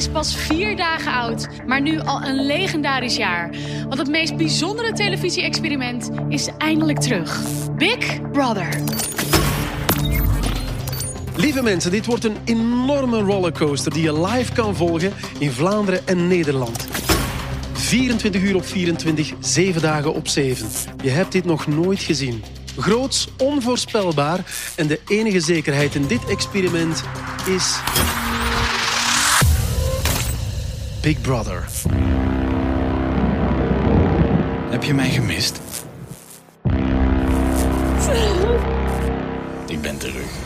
is pas vier dagen oud, maar nu al een legendarisch jaar. Want het meest bijzondere televisie-experiment is eindelijk terug. Big Brother. Lieve mensen, dit wordt een enorme rollercoaster die je live kan volgen in Vlaanderen en Nederland. 24 uur op 24, 7 dagen op 7. Je hebt dit nog nooit gezien. Groots, onvoorspelbaar en de enige zekerheid in dit experiment is... Big Brother. Heb je mij gemist? Ik ben terug.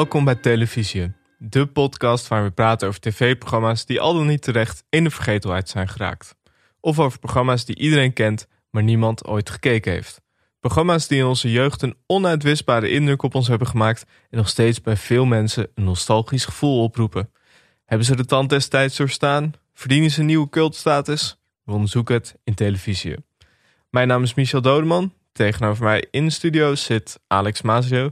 Welkom bij Televisie, de podcast waar we praten over tv-programma's die al dan niet terecht in de vergetelheid zijn geraakt. Of over programma's die iedereen kent, maar niemand ooit gekeken heeft. Programma's die in onze jeugd een onuitwisbare indruk op ons hebben gemaakt en nog steeds bij veel mensen een nostalgisch gevoel oproepen. Hebben ze de tand destijds doorstaan? Verdienen ze een nieuwe cultstatus? We onderzoeken het in televisie. Mijn naam is Michel Dodeman. Tegenover mij in de studio zit Alex Mazio.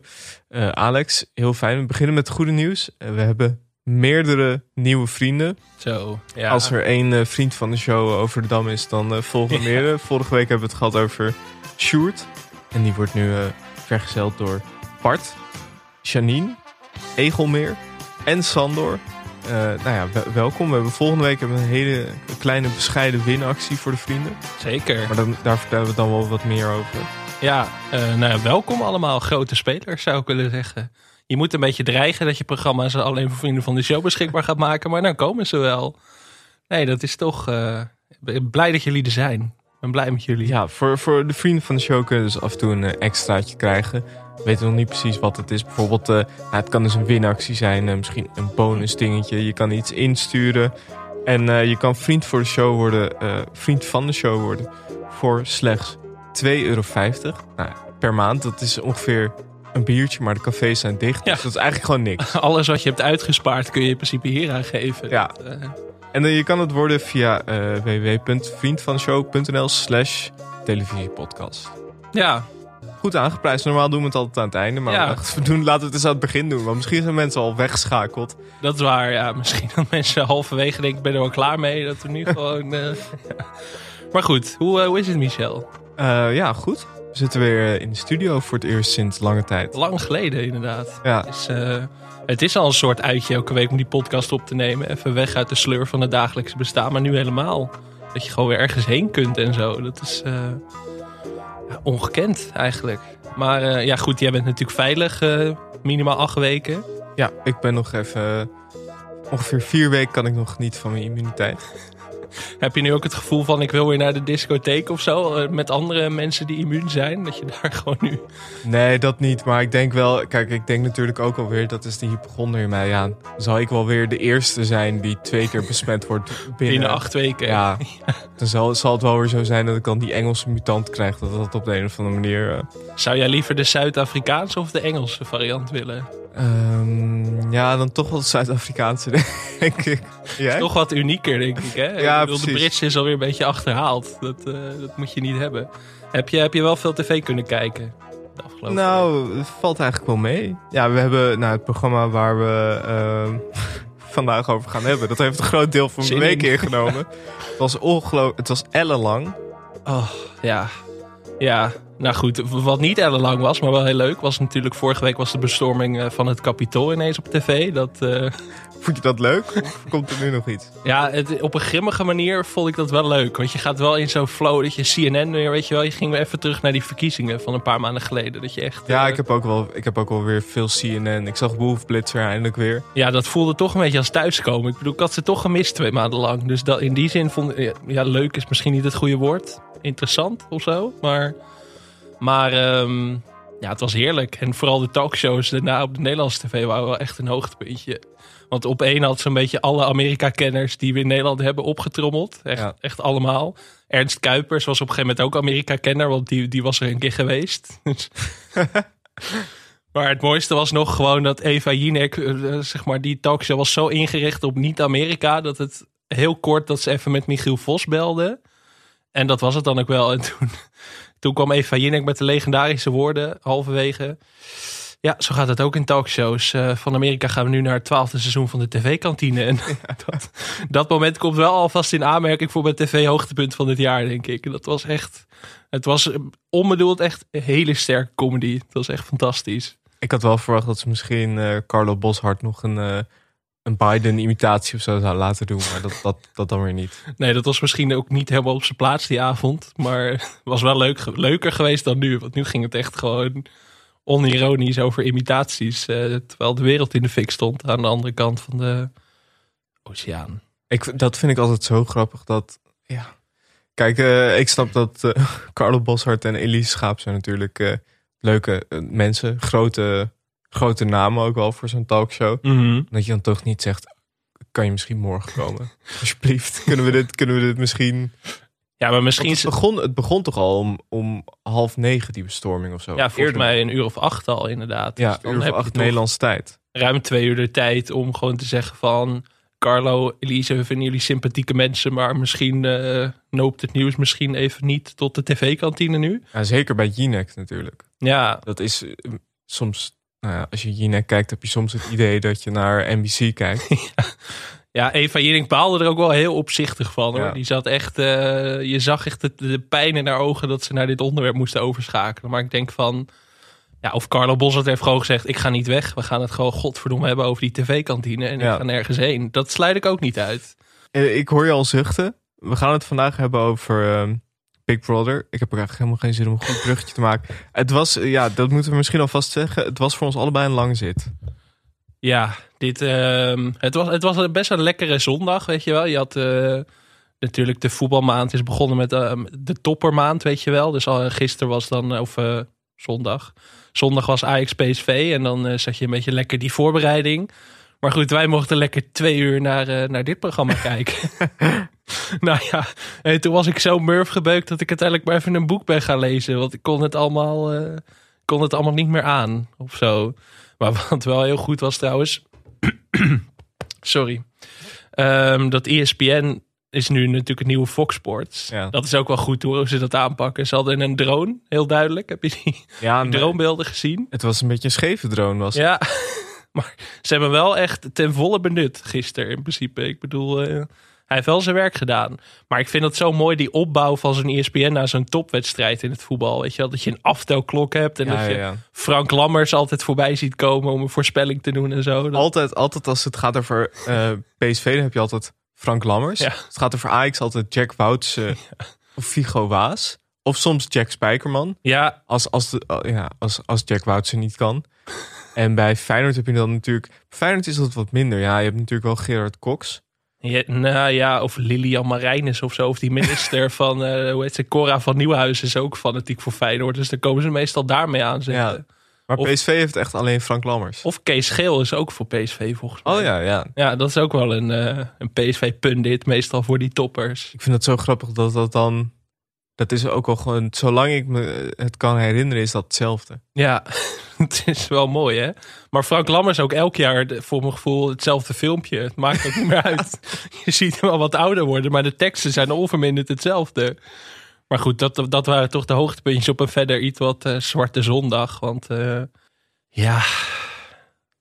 Uh, Alex, heel fijn. We beginnen met goede nieuws. Uh, we hebben meerdere nieuwe vrienden. Zo, ja. Als er één uh, vriend van de show over de dam is, dan volgen meerdere. Vorige week hebben we het gehad over Sjoerd. En die wordt nu vergezeld door Bart, Janine, Egelmeer en Sandor. Nou ja, welkom. We hebben volgende week hebben we een hele kleine bescheiden winactie voor de vrienden. Zeker. Maar dan, daar vertellen we dan wel wat meer over. Ja, uh, nou, welkom allemaal grote spelers zou ik willen zeggen. Je moet een beetje dreigen dat je programma's alleen voor vrienden van de show beschikbaar gaat maken, maar dan komen ze wel. Nee, dat is toch. Uh, blij dat jullie er zijn. Ik ben blij met jullie. Ja, voor, voor de vrienden van de show kunnen dus af en toe een extraatje krijgen. We weten nog niet precies wat het is. Bijvoorbeeld, nou, het kan dus een winactie zijn, misschien een bonus dingetje. Je kan iets insturen. En je kan vriend voor de show worden, vriend van de show worden voor slechts 2,50 euro. Nou, per maand. Dat is ongeveer een biertje, maar de cafés zijn dicht. Ja. Dus dat is eigenlijk gewoon niks. Alles wat je hebt uitgespaard kun je in principe hier aangeven. Ja. Uh. En je kan het worden via www.vriendvanshow.nl slash televisiepodcast. Ja. Goed aangeprijsd. Normaal doen we het altijd aan het einde. Maar ja. we doen, laten we het eens aan het begin doen. Want misschien zijn mensen al weggeschakeld. Dat is waar, ja. Misschien dat mensen halverwege denken, ik ben er wel klaar mee. Dat we nu gewoon... maar goed, hoe, hoe is het Michel? Uh, ja, goed. We zitten weer in de studio voor het eerst sinds lange tijd. Lang geleden, inderdaad. Ja. Het is, het is al een soort uitje elke week om die podcast op te nemen. Even weg uit de sleur van het dagelijkse bestaan. Maar nu helemaal. Dat je gewoon weer ergens heen kunt en zo. Dat is ongekend eigenlijk. Maar ja, goed, jij bent natuurlijk veilig. minimaal acht weken. Ja, ik ben nog even... Ongeveer vier weken kan ik nog genieten van mijn immuniteit. Heb je nu ook het gevoel van ik wil weer naar de discotheek of zo? eh, Met andere mensen die immuun zijn? Dat je daar gewoon nu... Nee, dat niet. Maar ik denk wel... Kijk, ik denk natuurlijk ook alweer... Dat is de hypochonder in mij. Ja, zal ik wel weer de eerste zijn die twee keer besmet wordt binnen... Binnen acht weken. Ja. Dan zal, zal het wel weer zo zijn dat ik dan die Engelse mutant krijg. Dat dat op de een of andere manier... Uh... Zou jij liever de Zuid-Afrikaanse of de Engelse variant willen? Um, ja, dan toch wel Zuid-Afrikaanse, denk ik. Jij? Toch wat unieker, denk ik. Hè? Ja, ik bedoel, de Britse is alweer een beetje achterhaald. Dat, uh, dat moet je niet hebben. Heb je, heb je wel veel tv kunnen kijken? De afgelopen nou, het valt eigenlijk wel mee. Ja, we hebben nou, het programma waar we uh, vandaag over gaan hebben. Dat heeft een groot deel van mijn week ingenomen. het was ongelooflijk. Het was ellenlang. Oh, ja. Ja, nou goed, wat niet ellenlang was, maar wel heel leuk, was natuurlijk vorige week was de bestorming van het Capitool ineens op tv. Dat, uh... Vond je dat leuk? Of komt er nu nog iets? Ja, het, op een grimmige manier vond ik dat wel leuk. Want je gaat wel in zo'n flow dat je CNN weer, weet je wel, je ging weer even terug naar die verkiezingen van een paar maanden geleden. Dat je echt. Ja, uh... ik, heb ook wel, ik heb ook wel weer veel CNN. Ik zag Wolfblitzer eindelijk weer. Ja, dat voelde toch een beetje als thuiskomen. Ik bedoel, ik had ze toch gemist twee maanden lang. Dus dat, in die zin vond ik, ja, leuk is misschien niet het goede woord. Interessant of zo, maar. Maar um, ja, het was heerlijk. En vooral de talkshows daarna op de Nederlandse tv waren wel echt een hoogtepuntje. Want op één had zo'n beetje alle Amerika-kenners die we in Nederland hebben opgetrommeld. Echt, ja. echt allemaal. Ernst Kuipers was op een gegeven moment ook Amerika-kenner, want die, die was er een keer geweest. maar Maar het mooiste was nog gewoon dat Eva Jinek, eh, zeg maar, die talkshow was zo ingericht op niet-Amerika. Dat het heel kort dat ze even met Michiel Vos belde. En dat was het dan ook wel. En toen, toen kwam Eva Jinek met de legendarische woorden halverwege. Ja, zo gaat het ook in talkshows. Eh, van Amerika gaan we nu naar het twaalfde seizoen van de tv-kantine. En dat, dat moment komt wel alvast in aanmerking voor mijn tv-hoogtepunt van dit jaar, denk ik. Dat was echt, het was onbedoeld echt een hele sterke comedy. Het was echt fantastisch. Ik had wel verwacht dat ze misschien eh, Carlo Boshart nog een, eh, een Biden-imitatie of zo zou laten doen. Maar dat, dat, dat dan weer niet. Nee, dat was misschien ook niet helemaal op zijn plaats die avond. Maar was wel leuk, leuker geweest dan nu. Want nu ging het echt gewoon onironisch over imitaties. eh, terwijl de wereld in de fik stond aan de andere kant van de oceaan. Ik, dat vind ik altijd zo grappig. Dat, ja. Kijk, eh, ik snap dat eh, Carlo Boshart en Elise Schaap zijn natuurlijk leuke mensen. Grote, grote namen ook wel voor zo'n talkshow. Dat je dan toch niet zegt, kan je misschien morgen komen? Alsjeblieft, kunnen we dit, kunnen we dit misschien... Ja, maar misschien... Want het, begon, het begon toch al om, om half negen, die bestorming of zo? Ja, volgens mij een uur of acht al inderdaad. Ja, Dus dan uur of acht toch Nederlandse tijd. ruim twee uur de tijd om gewoon te zeggen van... Carlo, Elise, we vinden jullie sympathieke mensen... maar misschien eh, noopt het nieuws misschien even niet tot de tv-kantine nu. Ja, zeker bij Jinek natuurlijk. Ja, Dat is eh, soms, nou ja, als je Jinek kijkt, heb je soms het idee dat je naar NBC kijkt. ja Eva Jinek baalde er ook wel heel opzichtig van. Hoor. Ja. Die zat echt, eh, je zag echt de, de pijn in haar ogen... dat ze naar dit onderwerp moesten overschakelen. Maar ik denk van... Ja, of Carlo Bossert heeft gewoon gezegd: Ik ga niet weg. We gaan het gewoon godverdomme hebben over die tv-kantine. En Ja. ik ga nergens heen. Dat sluit ik ook niet uit. Eh, Ik hoor je al zuchten. We gaan het vandaag hebben over ehm, Big Brother. Ik heb er eigenlijk helemaal geen zin om een goed bruggetje te maken. Het was, eh, ja, dat moeten we misschien alvast zeggen. Het was voor ons allebei een lange zit. Ja, dit, ehm, het, was, het was best een lekkere zondag, weet je wel. Je had eh, natuurlijk de voetbalmaand is begonnen met ehm, de toppermaand, weet je wel. Dus al, gisteren was dan, eh, of eh, zondag. Zondag was Ajax PSV en dan eh, zat je een beetje lekker die voorbereiding. Maar goed, wij mochten lekker twee uur naar, eh, naar dit programma kijken. nou ja, en toen was ik zo murf gebeukt dat ik uiteindelijk maar even een boek ben gaan lezen. Want ik kon het allemaal, eh, kon het allemaal niet meer aan of zo. Maar wat wel heel goed was trouwens. sorry. Ehm, dat ESPN is nu natuurlijk het nieuwe Fox Sports. Ja. Dat is ook wel goed hoe ze dat aanpakken. Ze hadden een drone, heel duidelijk. Heb je die Ja, nee, dronebeelden gezien? het was een beetje een scheve drone. Was het. Ja, maar ze hebben wel echt ten volle benut gisteren in principe. Ik bedoel, eh, hij heeft wel zijn werk gedaan. Maar ik vind het zo mooi, die opbouw van zo'n ESPN naar zo'n topwedstrijd in het voetbal. Weet je wel, dat je een aftelklok hebt en Ja, dat je ja. Frank Lammers altijd voorbij ziet komen om een voorspelling te doen en zo. Dat- Altijd, altijd als het gaat over eh, PSV, dan heb je altijd Frank Lammers. Het gaat over Ajax, altijd Jack Wouts eh, of Figo Waas. Of soms Jack Spijkerman. Ja, Als, als, de, ja, als, als Jack Wouters er niet kan. En bij Feyenoord heb je dan natuurlijk... Feyenoord is dat wat minder. Ja, je hebt natuurlijk wel Gerard Cox. Ja, nou ja, of Lilian Marijnis of zo. Of die minister van, eh, hoe heet ze, Cora van Nieuwhuis is ook fanatiek voor Feyenoord. Dus dan komen ze meestal daarmee aanzetten. Ja. Maar Of- PSV heeft echt alleen Frank Lammers. Of Kees Geel is ook voor PSV volgens mij. oh ja, ja. Ja, dat is ook wel een, eh, een PSV-pundit, meestal voor die toppers. Ik vind het zo grappig dat dat dan... Dat is ook al gewoon... Zolang ik me het kan herinneren, is dat hetzelfde. Ja, het is wel mooi hè. Maar Frank Lammers ook elk jaar, voor mijn gevoel, hetzelfde filmpje. Het maakt ook niet meer uit. Je ziet hem al wat ouder worden, maar de teksten zijn onverminderd hetzelfde. Maar goed, dat, dat waren toch de hoogtepuntjes op een verder iets wat eh, zwarte zondag. Want eh, ja,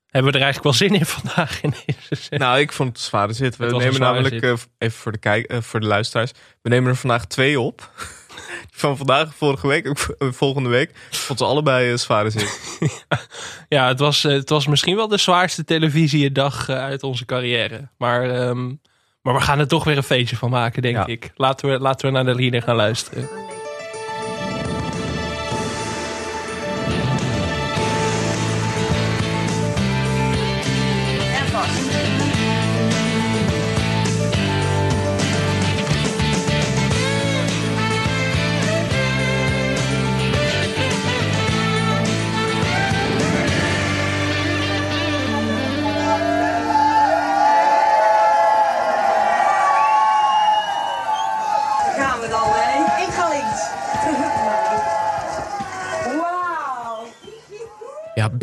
hebben we er eigenlijk wel zin in vandaag in deze? Nou, ik vond het zware zit. We een nemen namelijk, eh, even voor de, kijk, eh, voor de luisteraars. We nemen er vandaag twee op. Van vandaag, vorige week, eh, volgende week. Vond ze allebei een zware zit. Ja, het was, eh, het was misschien wel de zwaarste televisiedag eh, uit onze carrière. Maar, ehm, maar we gaan er toch weer een feestje van maken, denk Ja. ik. Laten we, laten we naar de lieder gaan luisteren.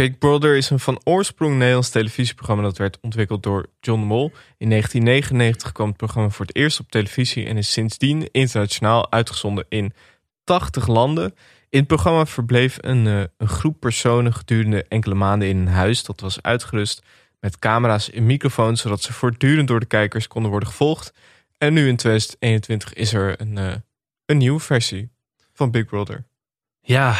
Big Brother is een van oorsprong Nederlands televisieprogramma dat werd ontwikkeld door John de Mol. In 1999 kwam het programma voor het eerst op televisie en is sindsdien internationaal uitgezonden in 80 landen. In het programma verbleef een, uh, een groep personen gedurende enkele maanden in een huis dat was uitgerust met camera's en microfoons, zodat ze voortdurend door de kijkers konden worden gevolgd. En nu in 2021 is er een, uh, een nieuwe versie van Big Brother. Ja,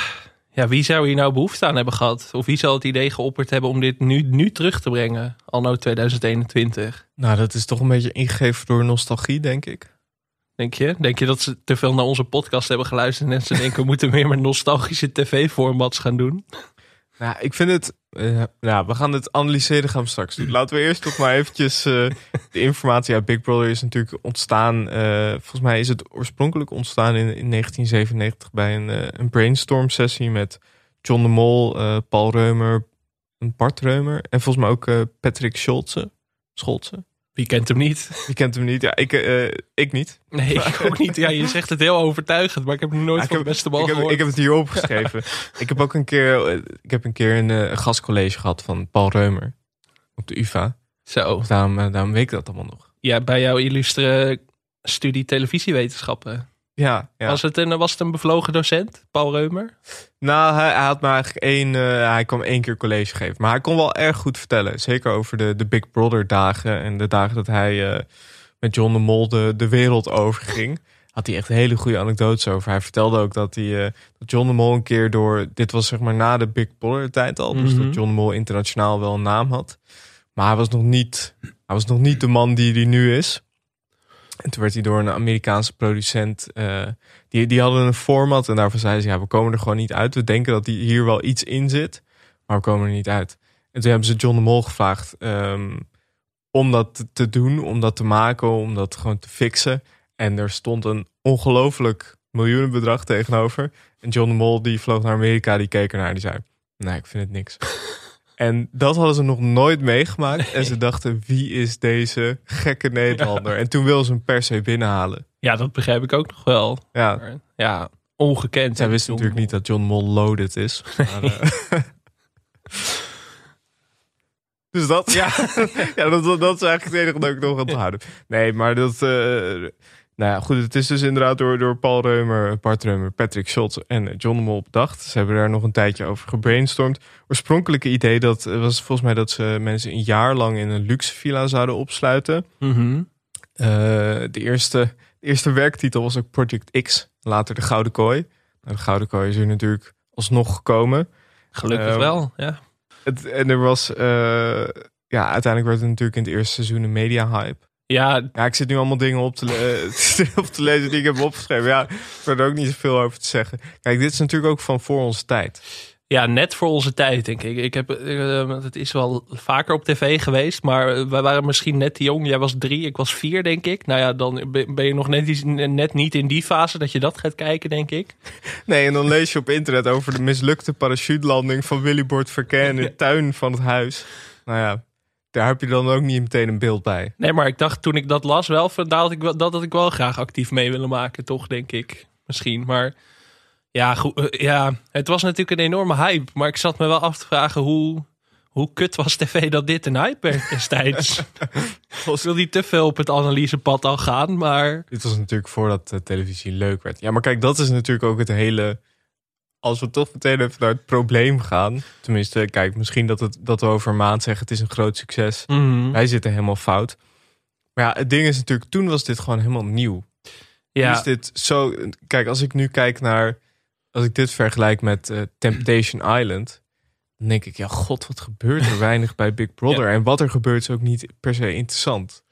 ja, wie zou hier nou behoefte aan hebben gehad? Of wie zal het idee geopperd hebben om dit nu, nu terug te brengen, anno 2021? Nou, dat is toch een beetje ingegeven door nostalgie, denk ik. Denk je? Denk je dat ze te veel naar onze podcast hebben geluisterd en ze denken we moeten meer met nostalgische tv-formats gaan doen? Nou, ik vind het. Uh, ja, we gaan het analyseren, gaan we straks doen. Laten we eerst toch maar eventjes. Uh, de informatie uit Big Brother is natuurlijk ontstaan. Uh, volgens mij is het oorspronkelijk ontstaan in, in 1997 bij een, een brainstorm sessie met John de Mol, Paul Reumer, Bart Reumer en volgens mij ook Patrick Scholze. Scholze. Wie kent hem niet? Wie kent hem niet? Ja, ik, uh, ik niet. Nee, ik ook niet. Ja, je zegt het heel overtuigend, maar ik heb nog nooit ja, van de beste bal ik gehoord. Heb, ik heb het hier opgeschreven. ik heb ook een keer, ik heb een, keer een, uh, gastcollege gehad van Paul Reumer op de UvA. Zo. Daarom, uh, daarom weet ik dat allemaal nog. Ja, bij jouw illustre studie televisiewetenschappen. Ja, ja. Was, het een, was het een bevlogen docent, Paul Reumer? Nou, hij, hij had maar eigenlijk één. Uh, hij kwam één keer college geven. Maar hij kon wel erg goed vertellen. Zeker over de, de Big Brother dagen. En de dagen dat hij uh, met John de Mol de, de wereld overging. Had hij echt hele goede anekdotes over. Hij vertelde ook dat, hij, uh, dat John de Mol een keer door. Dit was zeg maar na de Big Brother tijd al. Dus mm -hmm. dat John de Mol internationaal wel een naam had. Maar hij was nog niet, hij was nog niet de man die hij nu is. En toen werd hij door een Amerikaanse producent. Uh, die, die hadden een format. En daarvan zeiden ze: ja, we komen er gewoon niet uit. We denken dat hier wel iets in zit. Maar we komen er niet uit. En toen hebben ze John de Mol gevraagd. Um, om dat te doen, om dat te maken, om dat gewoon te fixen. En er stond een ongelooflijk miljoenenbedrag tegenover. En John de Mol die vloog naar Amerika, die keek ernaar. Die zei: Nee, ik vind het niks. En dat hadden ze nog nooit meegemaakt. Nee. En ze dachten, wie is deze gekke Nederlander? Ja. En toen wilden ze hem per se binnenhalen. Ja, dat begrijp ik ook nog wel. Ja, maar, ja ongekend. Zij wisten natuurlijk niet dat John Mol loaded is. Maar, uh, dus dat, ja, ja dat, dat, is eigenlijk het enige dat ik nog aan te houden. Nee, maar dat... Uh, nou ja, goed, het is dus inderdaad door, door Paul Reumer, Bart Reumer, Patrick Schultz en John de Mol bedacht. Ze hebben daar nog een tijdje over gebrainstormd. Oorspronkelijke idee dat, was volgens mij dat ze mensen een jaar lang in een luxe villa zouden opsluiten. Mm -hmm. uh, de, eerste, de eerste werktitel was ook Project X, later de Gouden Kooi. Nou, de Gouden Kooi is er natuurlijk alsnog gekomen. Gelukkig uh, wel, ja. Het, en er was, uh, ja, uiteindelijk werd het natuurlijk in het eerste seizoen een media hype. Ja, ja, ik zit nu allemaal dingen op te, le op te lezen die ik heb opgeschreven. Ja, ik heb er ook niet zoveel over te zeggen. Kijk, dit is natuurlijk ook van voor onze tijd. Ja, net voor onze tijd, denk ik. ik heb, uh, het is wel vaker op tv geweest, maar wij waren misschien net te jong. Jij was drie, ik was vier, denk ik. Nou ja, dan ben je nog net, net niet in die fase dat je dat gaat kijken, denk ik. Nee, en dan lees je op internet over de mislukte parachutelanding van Willy Bord Verkeer in de tuin van het huis. Nou ja, daar heb je dan ook niet meteen een beeld bij. Nee, maar ik dacht toen ik dat las wel, dat ik wel, dat had ik wel graag actief mee willen maken, toch, denk ik. Misschien, maar ja, goed, ja, het was natuurlijk een enorme hype. Maar ik zat me wel af te vragen hoe, hoe kut was tv dat dit een hype werd destijds. ik wil niet te veel op het analysepad al gaan, maar... Dit was natuurlijk voordat de televisie leuk werd. Ja, maar kijk, dat is natuurlijk ook het hele als we toch meteen even naar het probleem gaan. Tenminste, kijk, misschien dat, het, dat we over een maand zeggen... het is een groot succes. Mm -hmm. Wij zitten helemaal fout. Maar ja, het ding is natuurlijk... toen was dit gewoon helemaal nieuw. Ja. Is dit zo... Kijk, als ik nu kijk naar... als ik dit vergelijk met uh, Temptation Island... dan denk ik, ja god, wat gebeurt er weinig bij Big Brother? Ja. En wat er gebeurt is ook niet per se interessant.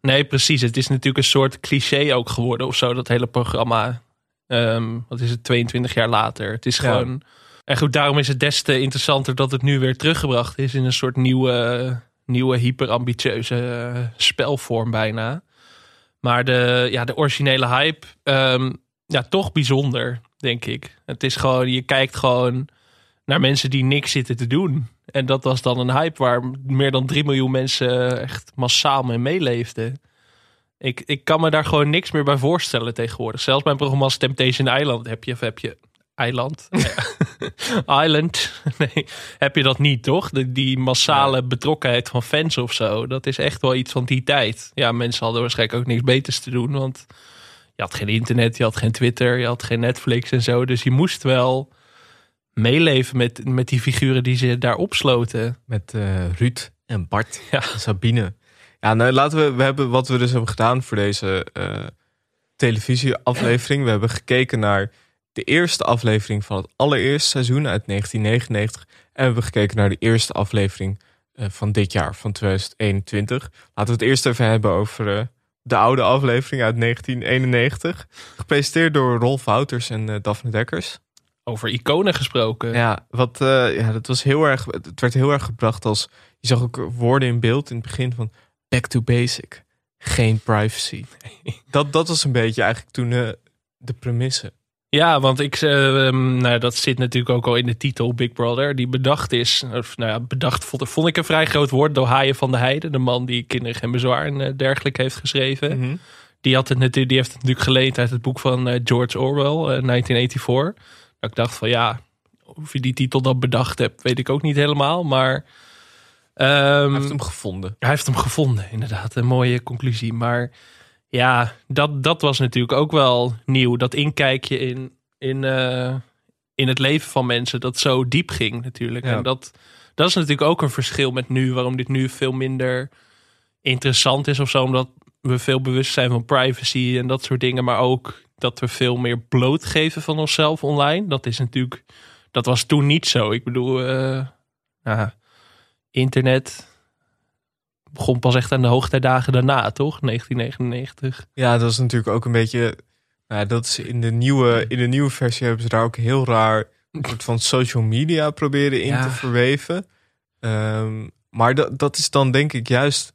Nee, precies. Het is natuurlijk een soort cliché ook geworden of zo, dat hele programma. Um, wat is het, 22 jaar later. Het is gewoon. En goed, daarom is het des te interessanter dat het nu weer teruggebracht is in een soort nieuwe, nieuwe hyperambitieuze uh, spelvorm bijna. Maar de, ja, de originele hype, um, ja, toch bijzonder, denk ik. Het is gewoon, je kijkt gewoon naar mensen die niks zitten te doen. En dat was dan een hype waar meer dan 3 miljoen mensen echt massaal mee meeleefden. Ik, ik kan me daar gewoon niks meer bij voorstellen tegenwoordig. Zelfs mijn programma's Temptation Island heb je, of heb je Eiland. Island. Nee, heb je dat niet, toch? De, die massale betrokkenheid van fans of zo. Dat is echt wel iets van die tijd. Ja, mensen hadden waarschijnlijk ook niks beters te doen. Want je had geen internet, je had geen Twitter, je had geen Netflix en zo. Dus je moest wel meeleven met, met die figuren die ze daar opsloten. Met eh, Ruud en Bart Ja. en Sabine. Ja, nou laten we, we hebben wat we dus hebben gedaan voor deze eh, televisieaflevering. We hebben gekeken naar de eerste aflevering van het allereerste seizoen uit 1999. En we hebben gekeken naar de eerste aflevering eh, van dit jaar, van 2021. Laten we het eerst even hebben over eh, de oude aflevering uit 1991. Gepresenteerd door Rolf Wouters en Daphne Dekkers. Over iconen gesproken. Ja, wat, ja, dat was heel erg. Het werd heel erg gebracht als. Je zag ook woorden in beeld in het begin van. Back to basic. Geen privacy. Dat, dat was een beetje eigenlijk toen eh, de premisse. Ja, want ik, eh, ehm, nou, dat zit natuurlijk ook al in de titel Big Brother. Die bedacht is, of, nou ja, bedacht vond, vond ik een vrij groot woord door Haaien van de Heide. De man die Kinderen geen bezwaar en eh, dergelijke heeft geschreven. Mhm. Die, had het natuurlijk, die heeft het natuurlijk geleend uit het boek van George Orwell, eh, 1984. Dat ik dacht van ja, of je die titel dan bedacht hebt, weet ik ook niet helemaal. Maar Hij heeft hem gevonden. hij heeft hem gevonden, inderdaad. Een mooie conclusie. Maar ja, dat, dat was natuurlijk ook wel nieuw. Dat inkijkje in, in, eh, in het leven van mensen, dat zo diep ging natuurlijk. Ja. En dat, dat is natuurlijk ook een verschil met nu, waarom dit nu veel minder interessant is of zo. Omdat we veel bewust zijn van privacy en dat soort dingen. Maar ook dat we veel meer blootgeven van onszelf online. Dat is natuurlijk, dat was toen niet zo. Ik bedoel, eh, nou, internet begon pas echt aan de hoogtijdagen daarna, toch? 1999. Ja, dat was natuurlijk ook een beetje. Nou, dat is in de nieuwe, in de nieuwe versie hebben ze daar ook heel raar. Een soort van social media proberen in Ja. te verweven. Ehm, maar dat, dat is dan denk ik juist.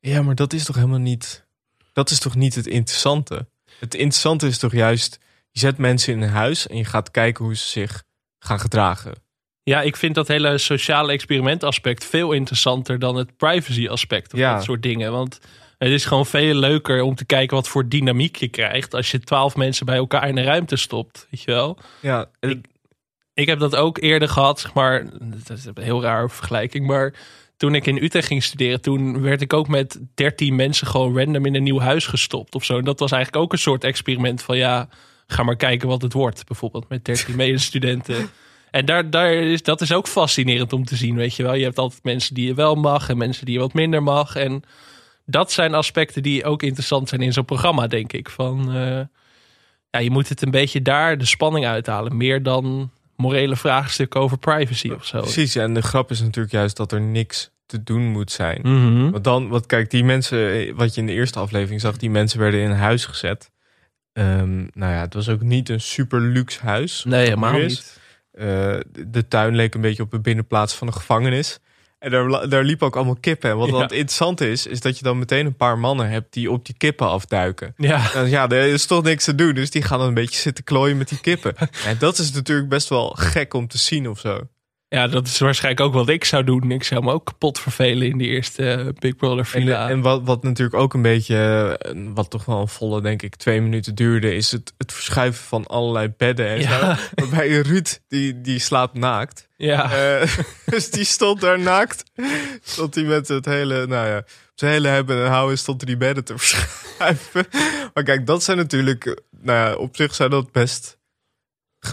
Ja, maar dat is toch helemaal niet. Dat is toch niet het interessante. Het interessante is toch juist. Je zet mensen in een huis en je gaat kijken hoe ze zich gaan gedragen. Ja, ik vind dat hele sociale experimentaspect veel interessanter dan het privacy aspect of Ja. dat soort dingen. Want het is gewoon veel leuker om te kijken wat voor dynamiek je krijgt als je twaalf mensen bij elkaar in een ruimte stopt, weet je wel. Ja, Ik- Ik heb dat ook eerder gehad, zeg maar. Dat is een heel raar vergelijking, maar toen ik in Utrecht ging studeren, toen werd ik ook met 13 mensen gewoon random in een nieuw huis gestopt of zo. En dat was eigenlijk ook een soort experiment van ja, ga maar kijken wat het wordt. Bijvoorbeeld met 13 medestudenten. En daar, daar is, dat is ook fascinerend om te zien, weet je wel. Je hebt altijd mensen die je wel mag en mensen die je wat minder mag. En dat zijn aspecten die ook interessant zijn in zo'n programma, denk ik. Van, eh, ja, je moet het een beetje daar de spanning uithalen. Meer dan morele vraagstukken over privacy of zo. precies. En de grap is natuurlijk juist dat er niks te doen moet zijn. Mhm. Want dan, wat kijk, die mensen, wat je in de eerste aflevering zag, die mensen werden in een huis gezet. Ehm, nou ja, het was ook niet een super luxe huis. Nee, helemaal niet. Eh, de- tuin leek een beetje op de binnenplaats van een gevangenis. En daar, daar liepen ook allemaal kippen. En wat Ja. interessante is, is dat je dan meteen een paar mannen hebt die op die kippen afduiken. Ja, En ja, er is toch niks te doen, dus die gaan dan een beetje zitten klooien met die kippen. En dat is natuurlijk best wel gek om te zien of zo. Ja, dat is waarschijnlijk ook wat ik zou doen. Ik zou me ook kapot vervelen in die eerste eh, Big Brother En, villa. en wat, wat natuurlijk ook een beetje, eh, wat toch wel een volle, denk ik, twee minuten duurde, is het, het verschuiven van allerlei bedden en Ja. zo. Waarbij Ruud, die, die slaapt naakt. ja. Eh, dus die stond daar naakt. Stond hij met het hele, nou ja, zijn hele hebben en houden stond hij die bedden te verschuiven. Maar kijk, dat zijn natuurlijk, nou ja, op zich zijn dat best...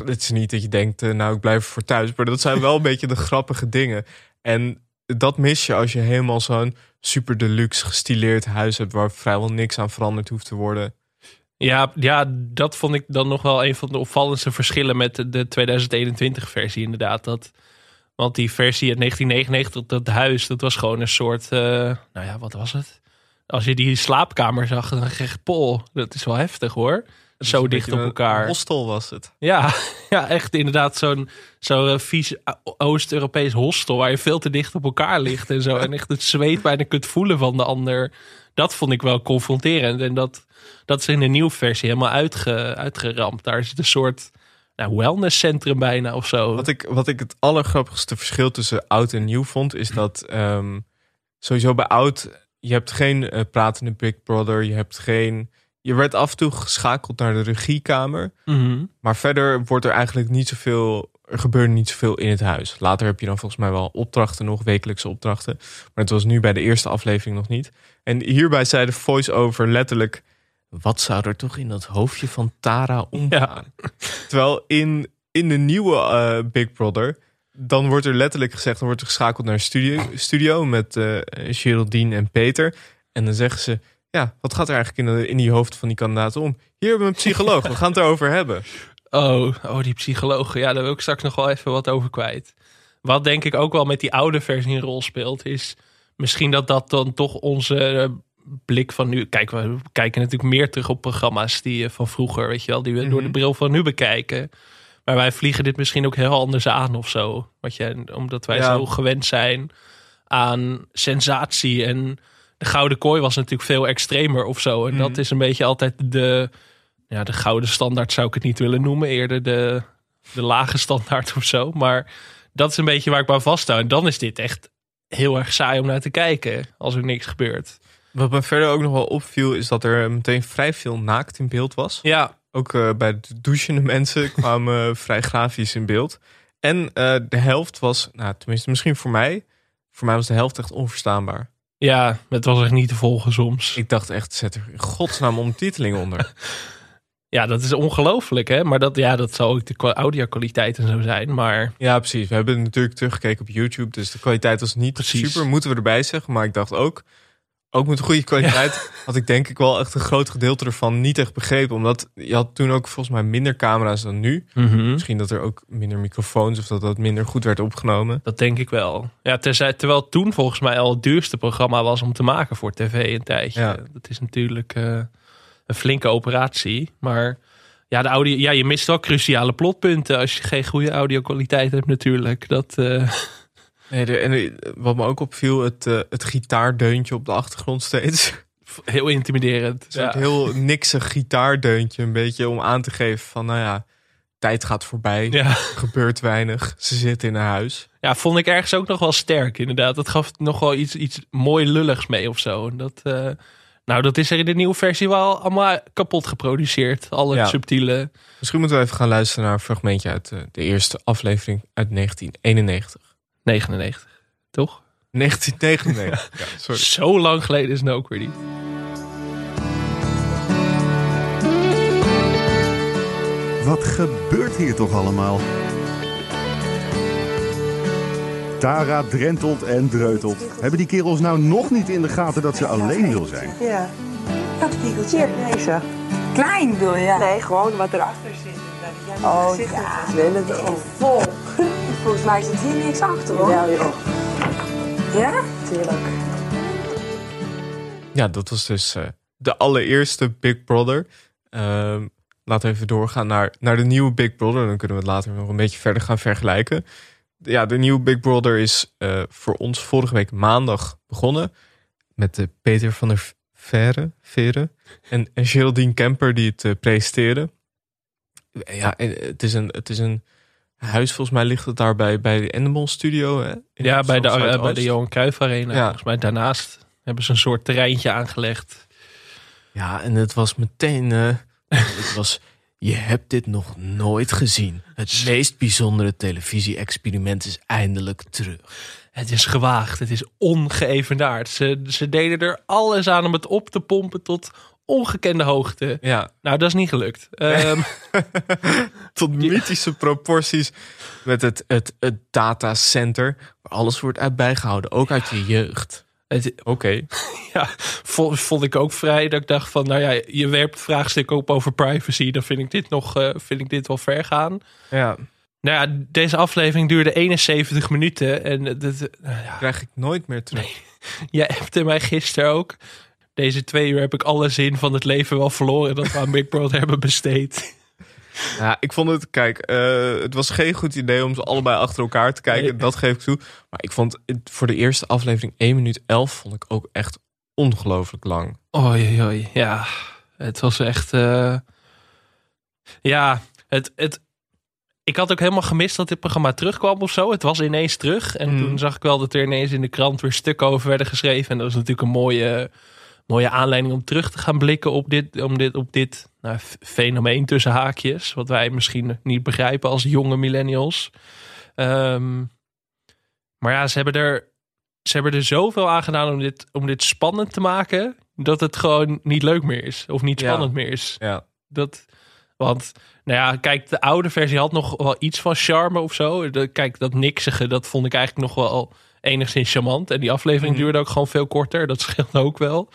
Het is niet dat je denkt, eh, nou ik blijf voor thuis. Maar dat zijn wel een beetje de grappige dingen. En dat mis je als je helemaal zo'n super deluxe gestileerd huis hebt... waar vrijwel niks aan veranderd hoeft te worden. Ja, ja, dat vond ik dan nog wel een van de opvallendste verschillen met de, de 2021-versie, inderdaad. Dat, want die versie uit 1999, dat, huis, dat was gewoon een soort. eh, nou ja, wat was het? Als je die slaapkamer zag, dan dacht je pol, dat is wel heftig hoor. Zo Een dicht op een elkaar. hostel was het. Ja, ja, echt inderdaad zo'n zo'n eh, vies Oost-Europees hostel waar je veel te dicht op elkaar ligt en zo. En echt het zweet bijna kunt voelen van de ander. Dat vond ik wel confronterend. En dat, dat is in de nieuwe versie helemaal uitge, uitgeramd. Daar is een soort nou, wellnesscentrum bijna of zo. Wat ik, wat ik het allergrappigste verschil tussen oud en nieuw vond, is dat ehm, sowieso bij oud, je hebt geen eh, pratende Big Brother, je hebt geen. Je werd af en toe geschakeld naar de regiekamer. Mhm. Maar verder wordt er eigenlijk niet zoveel er gebeurde niet zoveel in het huis. Later heb je dan volgens mij wel opdrachten nog, wekelijkse opdrachten. Maar het was nu bij de eerste aflevering nog niet. En hierbij zei de voice-over letterlijk... Wat zou er toch in dat hoofdje van Tara omgaan? Terwijl in, in de nieuwe eh, Big Brother... dan wordt er letterlijk gezegd... dan wordt er geschakeld naar studio, studio met eh Geraldine en Peter. En dan zeggen ze... Ja, wat gaat er eigenlijk in, de, in die hoofd van die kandidaten om? Hier hebben we een psycholoog, we gaan het erover hebben. Oh, oh, die psychologen. Ja, daar wil ik straks nog wel even wat over kwijt. Wat denk ik ook wel met die oude versie een rol speelt, is misschien dat dat dan toch onze eh, blik van nu. Kijk, we kijken natuurlijk meer terug op programma's die eh, van vroeger, weet je wel, die we door de Mhm. bril van nu bekijken. Maar wij vliegen dit misschien ook heel anders aan of zo. Wat je, omdat wij Ja. zo gewend zijn aan sensatie. En de gouden kooi was natuurlijk veel extremer of zo. En Mhm. dat is een beetje altijd de, ja, de gouden standaard zou ik het niet willen noemen. Eerder de, de lage standaard of zo. Maar dat is een beetje waar ik me aan vasthoud. En dan is dit echt heel erg saai om naar te kijken. Als er niks gebeurt. Wat me verder ook nog wel opviel... is dat er meteen vrij veel naakt in beeld was. Ja, Ook eh, bij de douchende mensen kwamen eh, vrij grafisch in beeld. En eh, de helft was, nou, tenminste misschien voor mij... voor mij was de helft echt onverstaanbaar. Ja, het was echt niet te volgen soms. Ik dacht echt, zet er in godsnaam ondertiteling onder. Ja, dat is ongelooflijk hè. Maar dat, ja, dat zal ook de kwa- audio-kwaliteit en zo zijn. Maar Ja, precies. We hebben natuurlijk teruggekeken op YouTube. Dus de kwaliteit was niet Precies. super, moeten we erbij zeggen. Maar ik dacht ook, ook met goede kwaliteit... had ik denk ik wel echt een groot gedeelte ervan niet echt begrepen. Omdat je had toen ook volgens mij minder camera's dan nu. Misschien dat er ook minder microfoons... of dat dat minder goed werd opgenomen. Dat denk ik wel. Ja, terzij, terwijl toen volgens mij al het duurste programma was om te maken voor tv een tijdje. Ja. Dat is natuurlijk eh, een flinke operatie. Maar ja, de audio, ja, je mist wel cruciale plotpunten als je geen goede audio-kwaliteit hebt natuurlijk. Dat, eh, Nee, de, en wat me ook opviel, het, eh, het gitaardeuntje op de achtergrond steeds. heel intimiderend. Een soort Ja. heel niksig gitaardeuntje. Een beetje om aan te geven van, nou ja, tijd gaat voorbij. Ja. Gebeurt weinig. Ze zitten in een huis. ja, vond ik ergens ook nog wel sterk inderdaad. Dat gaf nog wel iets, iets mooi lulligs mee of zo. Dat, eh, nou, dat is er in de nieuwe versie wel allemaal kapot geproduceerd. Alle Ja. subtiele... Misschien moeten we even gaan luisteren naar een fragmentje uit eh, de eerste aflevering uit 1991. 99, toch? 1999. ja, sorry. Zo lang geleden is het nou ook weer niet. Wat gebeurt hier toch allemaal? Tara drentelt en dreutelt. Hebben die kerels nou nog niet in de gaten dat ze alleen wil zijn? Ja. Dat spiegeltje. Deze. Klein bedoel je? Nee, gewoon wat erachter zit. Oh ja, willen het gewoon vol. Volgens mij zit hier niks achter hoor. Ja, joh. Ja? Tuurlijk. Ja, dat was dus eh, de allereerste Big Brother. Ehm, laten we even doorgaan naar, naar de nieuwe Big Brother. Dan kunnen we het later nog een beetje verder gaan vergelijken. Ja, de nieuwe Big Brother is eh, voor ons vorige week maandag begonnen. Met de Peter van der Verre, Veren en, en Geraldine Kemper die het eh, presenteren. Ja, en het is, een, het is een huis, volgens mij ligt het daar bij, bij de Endemol Studio. Hè? Ja, bij de, eh, bij de Johan Cruijff Arena. Ja. Volgens mij daarnaast hebben ze een soort terreintje aangelegd. Ja, en het was meteen. eh, het was. Je hebt dit nog nooit gezien. Het meest bijzondere televisie-experiment is eindelijk terug. Het is gewaagd, het is ongeëvenaard. Ze, ze deden er alles aan om het op te pompen tot ongekende hoogte. Ja, Nou, dat is niet gelukt. Ehm, tot mythische proporties. Met het, het, het datacenter. Waar alles wordt uit bijgehouden. Ook uit je jeugd. Oké. ja, vo- vond ik ook vrij dat ik dacht van, nou ja, je werpt vraagstukken op over privacy. Dan vind ik dit nog, eh, vind ik dit wel ver gaan. Ja, Nou ja, deze aflevering duurde 71 minuten. En dat, nou ja, krijg ik nooit meer terug. jij appte mij gisteren ook. Deze twee uur heb ik alle zin van het leven wel verloren dat we aan Big Brother hebben besteed. Ja, ik vond het, kijk, eh, het was geen goed idee om ze allebei achter elkaar te kijken. Nee. Dat geef ik toe. Maar ik vond het voor de eerste aflevering 1 minuut 11 vond ik ook echt ongelooflijk lang. Oei, oei, ja. Het was echt... eh, Ja, het, het... Ik had ook helemaal gemist dat dit programma terugkwam of zo. Het was ineens terug. En Mm. toen zag ik wel dat er ineens in de krant weer stukken over werden geschreven. En dat was natuurlijk een mooie, mooie aanleiding om terug te gaan blikken op dit, om dit, op dit nou, fenomeen tussen haakjes. Wat wij misschien niet begrijpen als jonge millennials. Ehm, maar ja, ze hebben, er, ze hebben er zoveel aan gedaan om dit, om dit spannend te maken. Dat het gewoon niet leuk meer is. Of niet Ja. spannend meer is. Ja. Dat, want, nou ja, kijk, de oude versie had nog wel iets van charme of zo. De, kijk, dat niksige, dat vond ik eigenlijk nog wel enigszins charmant. En die aflevering Mhm. duurde ook gewoon veel korter. Dat scheelt ook wel.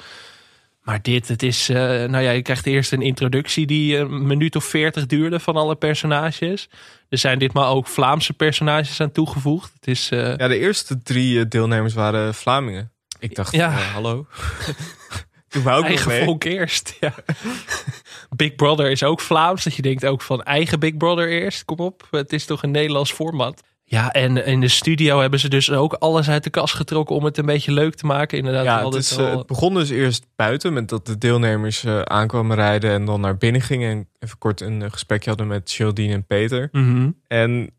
Maar dit, het is, eh, nou ja, je krijgt eerst een introductie die een minuut of veertig duurde van alle personages. Er zijn ditmaal ook Vlaamse personages aan toegevoegd. Het is, eh, Ja, de eerste drie eh, deelnemers waren Vlamingen. Ik dacht, Ja. hallo. Doe mij ook nog eigen mee. volk eerst. Ja. Big Brother is ook Vlaams. Dat je denkt ook van eigen Big Brother eerst. Kom op, het is toch een Nederlands format. Ja, en in de studio hebben ze dus ook alles uit de kast getrokken om het een beetje leuk te maken. Inderdaad, Ja, het, is, eh, het begon dus eerst buiten met dat de deelnemers eh, aankwamen rijden en dan naar binnen gingen en even kort een eh, gesprekje hadden met Geraldine en Peter. Mhm. En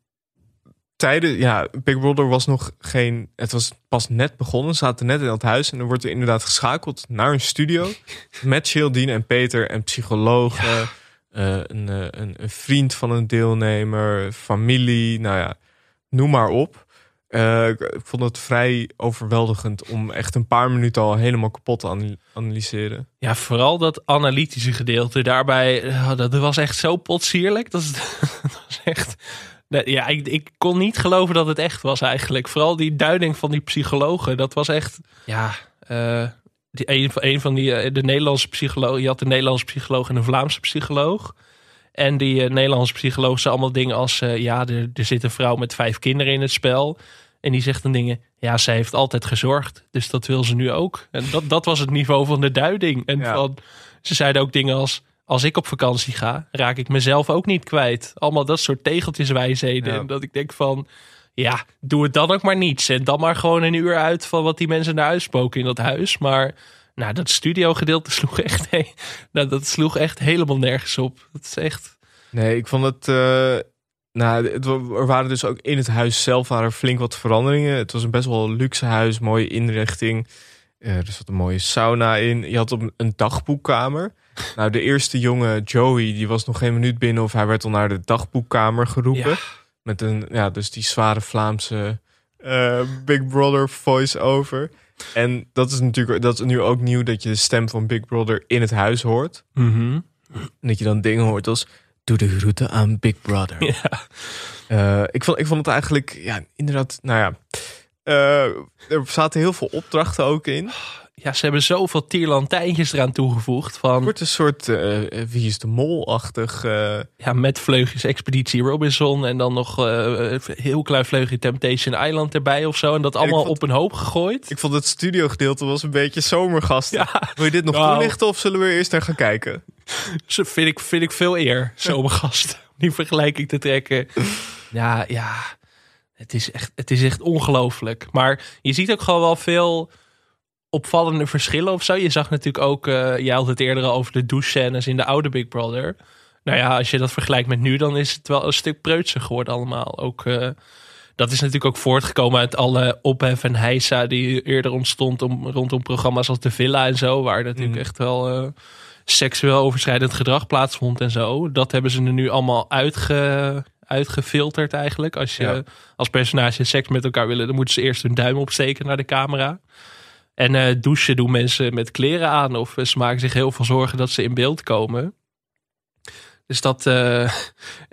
tijden, ja, Big Brother was nog geen, het was pas net begonnen, ze zaten net in dat huis en dan wordt er inderdaad geschakeld naar een studio met Geraldine en Peter en psychologen, een, een, een vriend van een deelnemer, familie, nou ja, noem maar op. Eh, ik, vond het vrij overweldigend om echt een paar minuten al helemaal kapot te ana- analyseren. Ja, vooral dat analytische gedeelte. Daarbij, eh, dat was echt zo potsierlijk. Dat, is, dat was echt... Ja, ik, ik kon niet geloven dat het echt was eigenlijk. Vooral die duiding van die psychologen. Dat was echt... Ja, eh, die, een, van- een van die... De Nederlandse psycholoog... Je had een Nederlandse psycholoog en een Vlaamse psycholoog. En die eh, Nederlandse psycholoog zei allemaal dingen als... eh, ja, er, er zit een vrouw met vijf kinderen in het spel. En die zegt dan dingen... Ja, zij heeft altijd gezorgd. Dus dat wil ze nu ook. En dat, dat was het niveau van de duiding. En Ja. van, ze zeiden ook dingen als... Als ik op vakantie ga, raak ik mezelf ook niet kwijt. Allemaal dat soort tegeltjeswijsheden. Ja. En dat ik denk van... Ja, doe het dan ook maar niet. Zend dan maar gewoon een uur uit van wat die mensen naar uitspoken in dat huis. Maar nou, dat studiogedeelte sloeg echt, he- nou, dat sloeg echt helemaal nergens op. Dat is echt... Nee, ik vond het. eh, nou, het, er waren dus ook in het huis zelf waren flink wat veranderingen. Het was een best wel luxe huis, mooie inrichting. Eh, er zat een mooie sauna in. Je had op een dagboekkamer. Nou, de eerste jongen, Joey, die was nog geen minuut binnen of hij werd al naar de dagboekkamer geroepen. Ja. Met een, ja, dus die zware Vlaamse eh, Big Brother voice-over. En dat is natuurlijk dat is nu ook nieuw dat je de stem van Big Brother in het huis hoort. Mhm. En dat je dan dingen hoort als... Doe de groeten aan Big Brother. Ja. Eh, ik, vond, ik vond het eigenlijk... Ja, inderdaad... Nou ja... eh, er zaten heel veel opdrachten ook in. Ja, ze hebben zoveel tierlantijntjes eraan toegevoegd. Het Van wordt een soort... eh, wie is de mol-achtig... eh, ja, met vleugjes Expeditie Robinson. En dan nog een heel klein vleugje Temptation Island erbij of zo. En dat allemaal vond- op een hoop gegooid. ik vond het studiogedeelte was een beetje zomergasten. Ja, Wil je dit nog Nou. toelichten of zullen we eerst naar gaan kijken? Ze vind ik, vind ik veel eer, zomergast. om Die vergelijking te trekken. Ja, ja. Het is echt, het is echt ongelooflijk. Maar je ziet ook gewoon wel veel opvallende verschillen of zo. Je zag natuurlijk ook, eh jij had het eerder al over de douchescènes in de oude Big Brother. Nou ja, als je dat vergelijkt met nu, dan is het wel een stuk preutser geworden allemaal. Ook, eh, dat is natuurlijk ook voortgekomen uit alle ophef en heisa die eerder ontstond om, rondom programma's als De Villa en zo. Waar natuurlijk Mhm. echt wel eh, seksueel overschrijdend gedrag plaatsvond en zo. Dat hebben ze er nu allemaal uitge, uitgefilterd eigenlijk. Als je Ja. als personage seks met elkaar willen, dan moeten ze eerst hun duim opsteken naar de camera. En eh, douchen doen mensen met kleren aan of eh, ze maken zich heel veel zorgen dat ze in beeld komen. Dus dat, eh,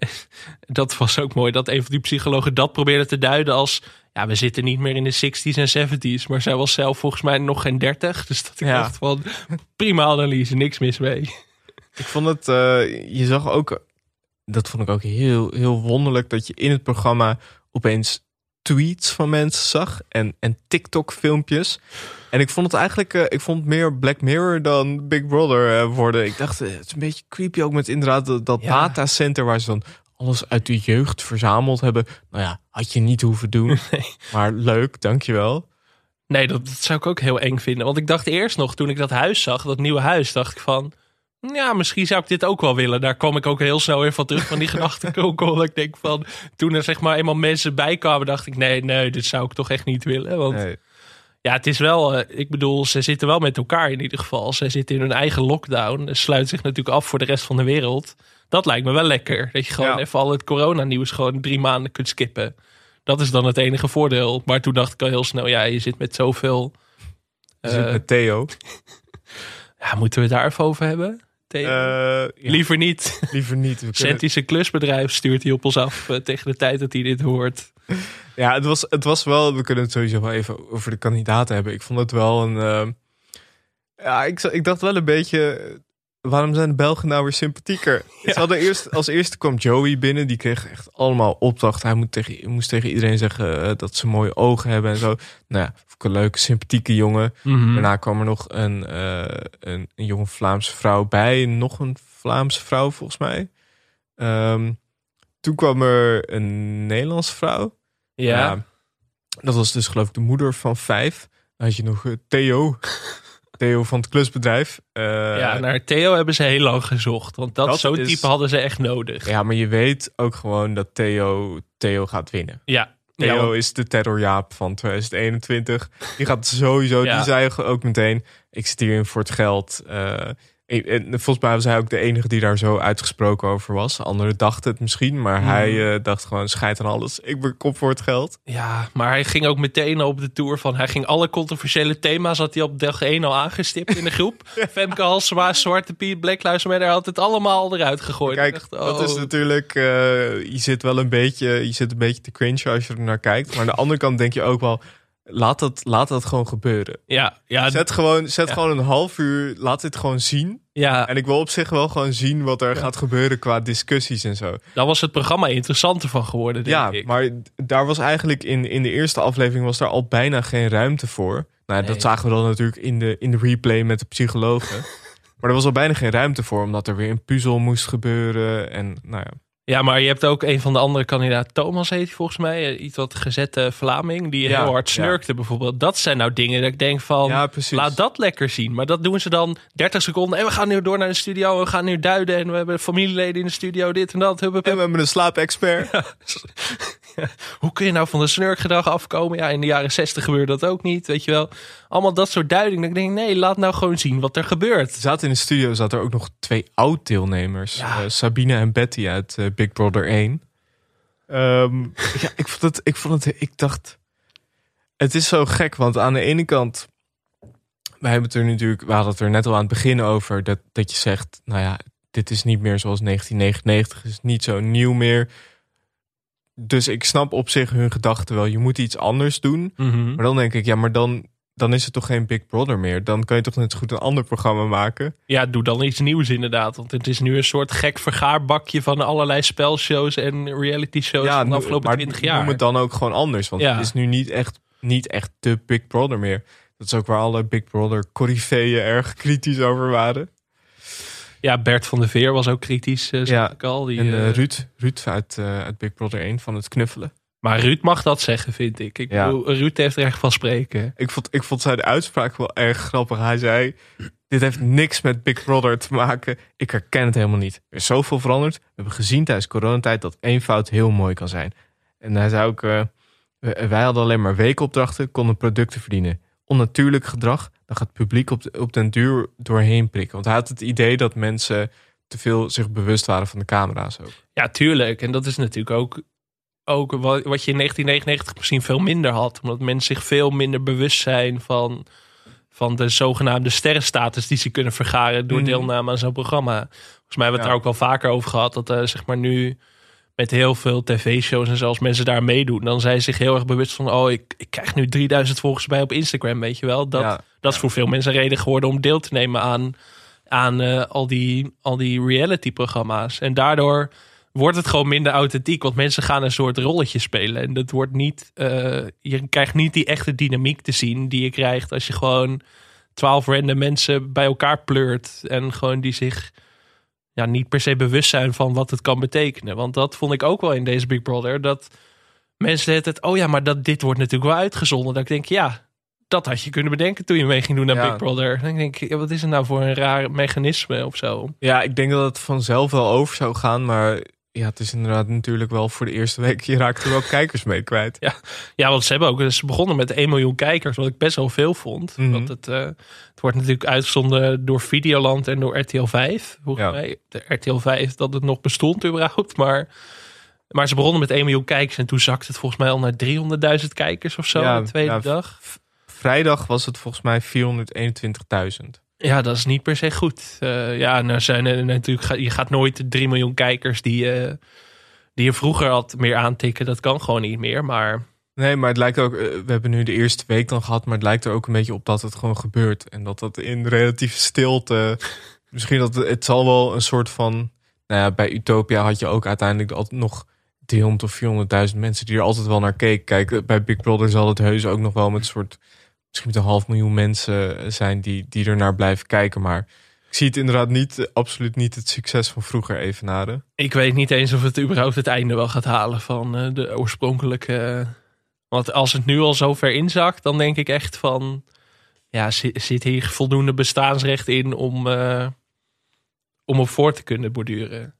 dat was ook mooi dat een van die psychologen dat probeerde te duiden als... Ja, we zitten niet meer in de 60s en 70s. Maar zij was zelf volgens mij nog geen 30. Dus dat ik Ja. dacht van prima analyse, niks mis mee. Ik vond het... eh, je zag ook... Dat vond ik ook heel, heel wonderlijk. Dat je in het programma opeens tweets van mensen zag. En, en TikTok-filmpjes. En ik vond het eigenlijk... eh, ik vond het meer Black Mirror dan Big Brother eh, worden. Ik dacht, eh, het is een beetje creepy ook met inderdaad dat, dat Ja. datacenter... waar ze dan alles uit de jeugd verzameld hebben. Nou ja, had je niet hoeven doen. Maar leuk, dankjewel. Nee, dat, dat zou ik ook heel eng vinden. Want ik dacht eerst nog, toen ik dat huis zag, dat nieuwe huis, dacht ik van... Ja, misschien zou ik dit ook wel willen. Daar kwam ik ook heel snel weer van terug van die gedachtenkrokel. ik denk van, toen er zeg maar eenmaal mensen bij kwamen, dacht ik... Nee, nee, dit zou ik toch echt niet willen. Want Nee. Ja, het is wel, eh, ik bedoel, ze zitten wel met elkaar in ieder geval. Ze zitten in hun eigen lockdown. Ze sluiten zich natuurlijk af voor de rest van de wereld. Dat lijkt me wel lekker. Dat je gewoon Ja. even al het coronanieuws gewoon drie maanden kunt skippen. Dat is dan het enige voordeel. Maar toen dacht ik al heel snel, ja, je zit met zoveel... Je zit eh, met Theo. ja, moeten we het daar even over hebben? Eh, ja, Liever niet. liever niet. Kunnen- Centische klusbedrijf stuurt hij op ons af eh, tegen de tijd dat hij dit hoort. Ja, het was, het was wel. We kunnen het sowieso wel even over de kandidaten hebben. Ik vond het wel een. eh, ja, ik, ik dacht wel een beetje. Waarom zijn de Belgen nou weer sympathieker? Ze hadden eerst, als eerste kwam Joey binnen. Die kreeg echt allemaal opdracht. Hij moet tegen, moest tegen iedereen zeggen eh, dat ze mooie ogen hebben en zo. Nou ja, een leuke, sympathieke jongen. Mhm. Daarna kwam er nog een, eh, een, een jonge Vlaamse vrouw bij. Nog een Vlaamse vrouw, volgens mij. Ehm, toen kwam er een Nederlandse vrouw. Ja. Dat was dus geloof ik de moeder van vijf. Dan had je nog eh, Theo. Theo van het klusbedrijf. Eh, ja, naar Theo hebben ze heel lang gezocht. Want dat, Dat zo'n is- type hadden ze echt nodig. ja, maar je weet ook gewoon dat Theo, Theo gaat winnen. Ja. Theo Ja, is de terrorjaap van 2021. Die gaat sowieso, Ja. die zei ook meteen... ik zit hierin voor het geld. Eh, en- en volgens mij was hij ook de enige die daar zo uitgesproken over was. Anderen dachten het misschien, maar Hmm. hij eh, dacht gewoon... scheid aan alles, ik ben kop voor het geld. ja, maar hij ging ook meteen op de tour van... Hij ging alle controversiële thema's had hij op dag 1 al aangestipt in de groep. Femke Halsema, Zwarte Piet, Black Lives Matter... had het allemaal eruit gegooid. Kijk, dacht, dat oh. is natuurlijk... eh, je zit wel een beetje, je zit een beetje te cringe als je er naar kijkt. Maar aan de andere kant denk je ook wel... laat dat, laat dat gewoon gebeuren. Ja, ja, Zet gewoon, zet Ja. gewoon een half uur, laat dit gewoon zien. ja, En ik wil op zich wel gewoon zien wat er gaat gebeuren qua discussies en zo. daar was het programma interessanter van geworden, denk Ja, ik. maar daar was eigenlijk in, in de eerste aflevering was daar al bijna geen ruimte voor. Nou, Nee. dat zagen we dan natuurlijk in de, in de replay met de psychologen. maar er was al bijna geen ruimte voor, omdat er weer een puzzel moest gebeuren. En nou ja, Ja, maar je hebt ook een van de andere kandidaten, Thomas heet hij volgens mij, eh, iets wat gezette Vlaming, die Ja, heel hard ja. snurkte bijvoorbeeld. Dat zijn nou dingen dat ik denk van, ja laat dat lekker zien. Maar dat doen ze dan 30 seconden en we gaan nu door naar de studio, we gaan nu duiden en we hebben familieleden in de studio, dit en dat. Hup, hup, En we hebben een slaapexpert. Hoe kun je nou van de snurkgedrag afkomen? Ja, in de jaren 60 gebeurde dat ook niet, weet je wel. Allemaal dat soort duiding. Dat ik denk, nee, laat nou gewoon zien wat er gebeurt. Er zaten in de studio zaten er ook nog twee oud-deelnemers. Ja. Eh, Sabine en Betty uit eh, Big Brother 1. Ehm, ja, ik vond het, ik vond het, ik dacht, het is zo gek, want aan de ene kant, wij hebben het er natuurlijk, we hadden het er net al aan het begin over, dat, dat je zegt, nou ja, dit is niet meer zoals 1999, het is niet zo nieuw meer. Dus ik snap op zich hun gedachten wel, je moet iets anders doen. Mhm. Maar dan denk ik, ja, maar dan, dan is het toch geen Big Brother meer. Dan kan je toch net zo goed een ander programma maken. Ja, doe dan iets nieuws inderdaad. Want het is nu een soort gek vergaarbakje van allerlei spelshows en reality shows van de afgelopen maar 20 jaar. noem het dan ook gewoon anders. Want Ja. het is nu niet echt, niet echt de Big Brother meer. Dat is ook waar alle Big Brother corifeeën erg kritisch over waren. Ja, Bert van der Veer was ook kritisch, zag Ja, ik al. Die, en eh, Ruud, Ruud uit, uit Big Brother 1 van het knuffelen. Maar Ruud mag dat zeggen, vind ik. Ik Ja. bedoel, Ruud heeft er echt van spreken. Ik vond, ik vond zijn uitspraak wel erg grappig. Hij zei, dit heeft niks met Big Brother te maken. Ik herken het helemaal niet. Er is zoveel veranderd. We hebben gezien tijdens coronatijd dat één fout heel mooi kan zijn. En hij zei ook, wij hadden alleen maar weekopdrachten, konden producten verdienen. Onnatuurlijk gedrag, dan gaat het publiek op, de, op den duur doorheen prikken. Want hij had het idee dat mensen te veel zich bewust waren van de camera's ook. Ja, tuurlijk. En dat is natuurlijk ook, ook wat, wat je in 1999 misschien veel minder had. Omdat mensen zich veel minder bewust zijn van, van de zogenaamde sterrenstatus die ze kunnen vergaren door Mhm. deelname aan zo'n programma. Volgens mij hebben we het Ja. daar ook wel vaker over gehad. Dat eh, zeg maar nu met heel veel tv-shows en zelfs mensen daar meedoen. Dan zijn ze zich heel erg bewust van, oh, ik, ik krijg nu 3000 volgers bij op Instagram, weet je wel. Dat, Ja, dat is voor veel mensen een reden geworden om deel te nemen aan, aan eh, al die, al die reality-programma's. En daardoor wordt het gewoon minder authentiek. Want mensen gaan een soort rolletje spelen. En dat wordt niet. eh, je krijgt niet die echte dynamiek te zien die je krijgt als je gewoon twaalf random mensen bij elkaar pleurt. En gewoon die zich ja, niet per se bewust zijn van wat het kan betekenen. Want dat vond ik ook wel in deze Big Brother. Dat mensen het, oh ja, maar dat, dit wordt natuurlijk wel uitgezonden. Dat ik denk, ja, dat had je kunnen bedenken toen je mee ging doen Ja. Big Brother. Dan denk ik, ja, wat is het nou voor een raar mechanisme of zo? Ja, ik denk dat het vanzelf wel over zou gaan. Maar ja, het is inderdaad natuurlijk wel voor de eerste week. Je raakt er wel kijkers mee kwijt. Ja, want ze hebben ook ze begonnen met 1 miljoen kijkers, wat ik best wel veel vond. Mhm. Want het, eh, het wordt natuurlijk uitgezonden door Videoland en door RTL 5. Volgens Ja. mij de RTL 5 dat het nog bestond überhaupt. Maar, maar ze begonnen met 1 miljoen kijkers en toen zakte het volgens mij al naar 300.000 kijkers of zo Ja, de tweede ja, dag. Vrijdag was het volgens mij 421.000. Ja, dat is niet per se goed. Eh, ja, nou zijn er natuurlijk, je gaat nooit de 3 miljoen kijkers die, eh, die je vroeger had meer aantikken. Dat kan gewoon niet meer. Maar Nee, maar het lijkt ook, eh, we hebben nu de eerste week dan gehad, maar het lijkt er ook een beetje op dat het gewoon gebeurt. En dat dat in relatieve stilte, misschien dat het, het zal wel een soort van, nou ja, bij Utopia had je ook uiteindelijk altijd nog 300 of 400.000 mensen die er altijd wel naar keken. Kijk, bij Big Brother zal het heus ook nog wel met een soort, misschien een half miljoen mensen zijn die, die er naar blijven kijken. Maar ik zie het inderdaad niet, eh, absoluut niet het succes van vroeger evenaren. ik weet niet eens of het überhaupt het einde wel gaat halen van eh, de oorspronkelijke. want als het nu al zo ver inzakt, dan denk ik echt van. Ja, zit, zit hier voldoende bestaansrecht in om, eh, om op voor te kunnen borduren?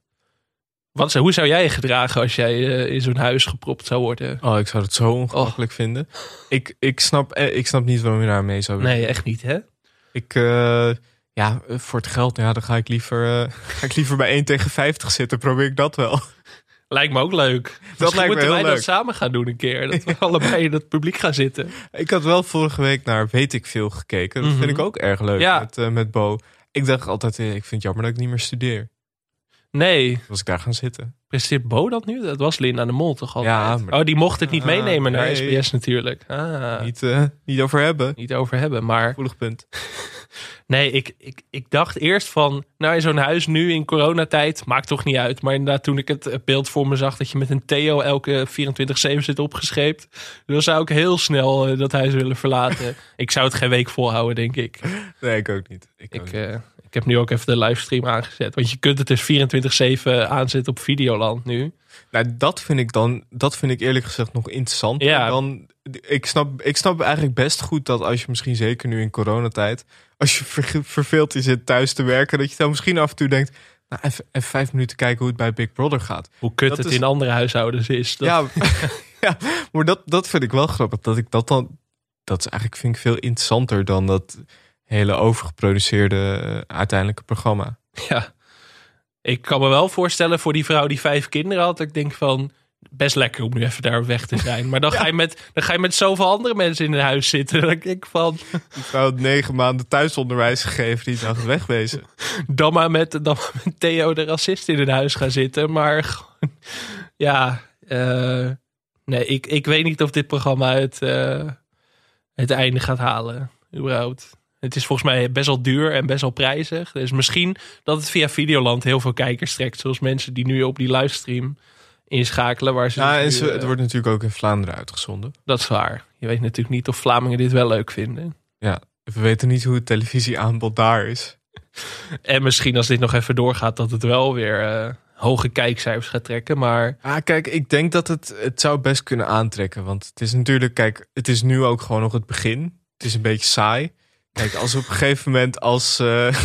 Wat, hoe zou jij je gedragen als jij eh, in zo'n huis gepropt zou worden? Oh, ik zou het zo ongemakkelijk vinden. Ik, ik, snap, eh, ik snap niet waarom je daar mee zou willen. Nee, echt niet, hè? Ik, eh, ja, voor het geld, ja, dan ga ik liever, ga ik liever bij 1 tegen 50 zitten. Probeer ik dat wel. Lijkt me ook leuk. Misschien lijkt me moeten heel wij leuk. dat samen gaan doen een keer. Dat we allebei in het publiek gaan zitten. Ik had wel vorige week naar Weet ik Veel gekeken. Dat Mhm. vind ik ook erg leuk Ja. met, met Bo. Ik dacht altijd, ik vind het jammer dat ik niet meer studeer. Nee, was ik daar gaan zitten. Presteert Bo dat nu? Dat was Linda de Mol toch altijd? Ja, maar- Oh, die mocht het niet Ah, meenemen naar nee. SBS natuurlijk. Ah, niet. Niet, eh, niet over hebben. over hebben. Maar Gevoelig punt. nee, ik, ik, ik dacht eerst van... Nou, in zo'n huis nu in coronatijd, maakt toch niet uit. Maar inderdaad, toen ik het beeld voor me zag... dat je met een Theo elke 24-7 zit opgescheept... dan zou ik heel snel eh, dat huis willen verlaten. ik zou het geen week volhouden, denk ik. Nee, ik ook niet. Ik, ook niet. eh, ik heb nu ook even de livestream aangezet. Want je kunt het dus 24-7 aanzetten op Videoland nu. Nou, dat vind ik dan, dat vind ik eerlijk gezegd nog interessant. Ja. Dan, ik, snap, ik snap eigenlijk best goed dat als je misschien zeker nu in coronatijd, als je ver- verveeld is zit thuis te werken, dat je dan misschien af en toe denkt, nou, even, even vijf minuten kijken hoe het bij Big Brother gaat. Hoe kut Dat het is- in andere huishoudens is. Dat- Ja, ja, maar dat, dat vind ik wel grappig. Dat ik dat dan, dat is eigenlijk vind ik veel interessanter dan dat hele overgeproduceerde eh, uiteindelijke programma. Ja. Ik kan me wel voorstellen voor die vrouw die vijf kinderen had. Ik denk van, best lekker om nu even daar weg te zijn. Maar dan, ga, je met, dan ga je met zoveel andere mensen in een huis zitten. Dan denk ik van, Die vrouw had negen maanden thuisonderwijs gegeven, die dacht wegwezen. dan maar met, dan maar met Theo de racist in een huis gaan zitten. Maar gewoon, ja, eh, nee, ik, ik weet niet of dit programma het, eh, het einde gaat halen. Überhaupt. Het is volgens mij best wel duur en best wel prijzig. Dus misschien dat het via Videoland heel veel kijkers trekt. Zoals mensen die nu op die livestream inschakelen. Waar ze Ja, en nu, ze, het eh, wordt natuurlijk ook in Vlaanderen uitgezonden. Dat is waar. Je weet natuurlijk niet of Vlamingen dit wel leuk vinden. Ja, we weten niet hoe het televisieaanbod daar is. En misschien als dit nog even doorgaat, dat het wel weer eh, hoge kijkcijfers gaat trekken. Maar Ah, kijk, ik denk dat het, het zou best kunnen aantrekken. Want het is natuurlijk, kijk, het is nu ook gewoon nog het begin. Het is een beetje saai. Kijk, als op een gegeven moment als, eh,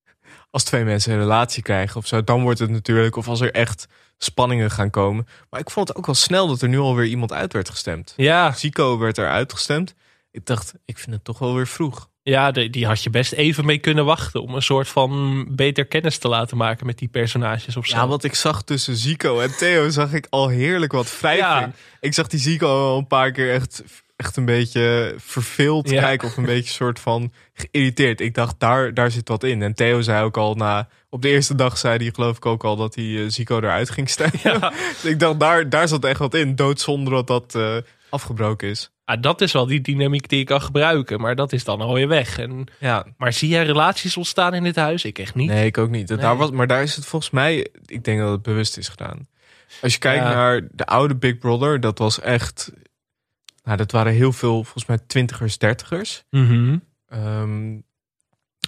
als twee mensen een relatie krijgen of zo, dan wordt het natuurlijk, of als er echt spanningen gaan komen. Maar ik vond het ook wel snel dat er nu alweer iemand uit werd gestemd. ja, Zico werd er uitgestemd. Ik dacht, ik vind het toch wel weer vroeg. ja de- die had je best even mee kunnen wachten. Om een soort van beter kennis te laten maken met die personages of zo. Ja, wat ik zag tussen Zico en Theo, zag ik al heerlijk wat wrijving. Ja. Ik zag die Zico al een paar keer echt, echt een beetje verveeld Ja. kijken. Of een beetje soort van geïrriteerd. Ik dacht, daar, daar zit wat in. En Theo zei ook al na... Op de eerste dag zei hij geloof ik ook al dat hij eh, Zico eruit ging. Ja. Dus ik dacht, daar, daar zat echt wat in. Dood zonder dat dat eh, afgebroken is. Ah, dat is wel die dynamiek die ik kan gebruiken. Maar dat is dan alweer weg. En, Ja, maar zie jij relaties ontstaan in dit huis? Ik echt niet. Nee, ik ook niet. Nee. Daar was, maar daar is het volgens mij, ik denk dat het bewust is gedaan. Als je kijkt Ja. naar de oude Big Brother, dat was echt, nou, dat waren heel veel, volgens mij twintigers, dertigers. Mhm. Ehm,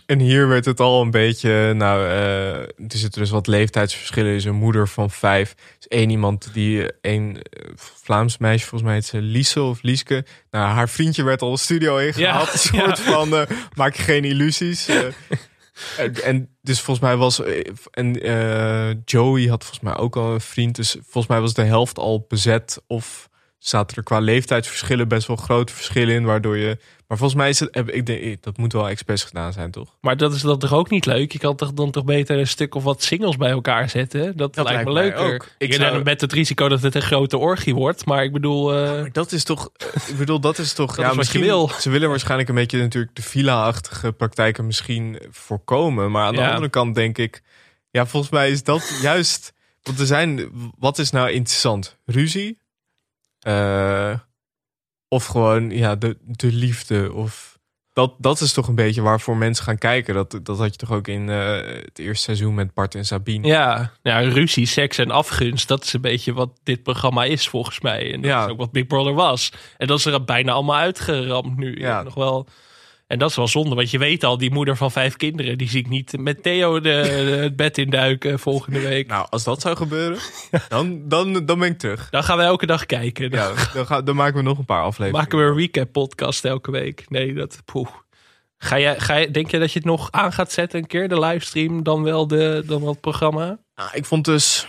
en hier werd het al een beetje, nou, eh, er zitten dus wat leeftijdsverschillen. Er is een moeder van vijf. Is één iemand die, een eh, Vlaams meisje, volgens mij heet ze Liese of Lieske. Nou, haar vriendje werd al de studio ingehaald. Ja, een soort ja. van, eh, maak je geen illusies. Eh, En, en dus volgens mij was. eh, En eh, Joey had volgens mij ook al een vriend. Dus volgens mij was de helft al bezet. Of zaten er qua leeftijdsverschillen best wel grote verschillen in. Waardoor je. Maar volgens mij is het. heb- Ik denk, dat moet wel expres gedaan zijn, toch? Maar dat is dan toch ook niet leuk? Je kan toch dan toch beter een stuk of wat singles bij elkaar zetten? Dat, Dat lijkt me lijkt leuker. ook. Ik zou- Met het risico dat het een grote orgie wordt. Maar ik bedoel... eh, Maar dat is toch. Ik bedoel, dat is toch. Dat ja, is wat je wil. Ze willen waarschijnlijk een beetje natuurlijk de villa-achtige praktijken misschien voorkomen. Maar aan de Ja. andere kant denk ik. Ja, volgens mij is dat juist. Want er zijn. Wat is nou interessant? Ruzie? Eh, of gewoon ja, de, de liefde. Of. Dat, dat is toch een beetje waarvoor mensen gaan kijken. Dat, dat had je toch ook in eh, het eerste seizoen met Bart en Sabine. Ja, ja, ruzie, seks en afgunst. Dat is een beetje wat dit programma is volgens mij. En dat Ja. is ook wat Big Brother was. En dat is er bijna allemaal uitgeramd nu. Ja. Ja. Nog wel. En dat is wel zonde, want je weet al, die moeder van vijf kinderen, die zie ik niet met Theo de, de- het bed induiken volgende week. Nou, als dat zou gebeuren, dan, dan, dan ben ik terug. Dan gaan we elke dag kijken. Dan Ja, dan, gaan, dan maken we nog een paar afleveringen. maken we een recap podcast elke week. Nee, dat poeh. Ga jij, ga jij, denk je dat je het nog aan gaat zetten een keer, de livestream, dan wel, de, dan wel het programma? Nou, ik vond dus...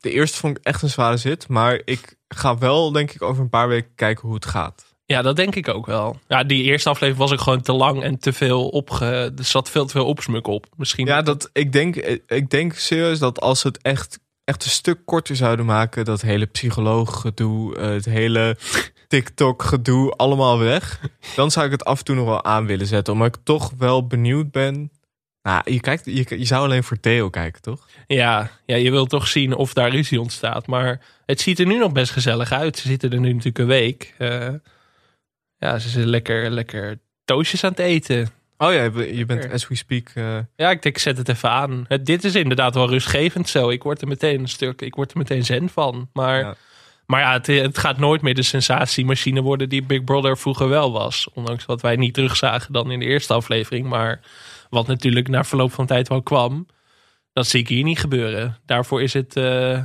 De eerste vond ik echt een zware zit. Maar ik ga wel, denk ik, over een paar weken kijken hoe het gaat. Ja, dat denk ik ook wel. Ja, die eerste aflevering was ook gewoon te lang en te veel opge... Er zat veel te veel opsmuk op. Misschien. Ja, dat, ik, denk, ik denk serieus dat als ze het echt, echt een stuk korter zouden maken... dat hele psycholooggedoe, eh, het hele TikTok-gedoe, allemaal weg... dan zou ik het af en toe nog wel aan willen zetten. Omdat ik toch wel benieuwd ben... Nou, je, kijkt, je, je zou alleen voor Theo kijken, toch? Ja, ja, je wilt toch zien of daar ruzie ontstaat. Maar het ziet er nu nog best gezellig uit. Ze zitten er nu natuurlijk een week. Eh, ja, ze zijn lekker, lekker toastjes aan het eten. Oh ja, je bent as we speak... eh, Ja, ik denk, ik zet het even aan. Het, dit is inderdaad wel rustgevend zo. Ik word er meteen een stuk, ik word er meteen zen van. Maar Ja. maar ja het, het gaat nooit meer de sensatiemachine worden die Big Brother vroeger wel was. Ondanks wat wij niet terugzagen dan in de eerste aflevering. Maar wat natuurlijk na verloop van tijd wel kwam. Dat zie ik hier niet gebeuren. Daarvoor is het eh,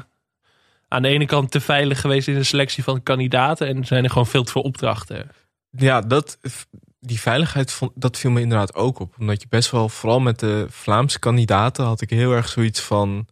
aan de ene kant te veilig geweest in de selectie van kandidaten. En zijn er gewoon veel te veel opdrachten. Ja, dat, die veiligheid, dat viel me inderdaad ook op. Omdat je best wel, vooral met de Vlaamse kandidaten, had ik heel erg zoiets van.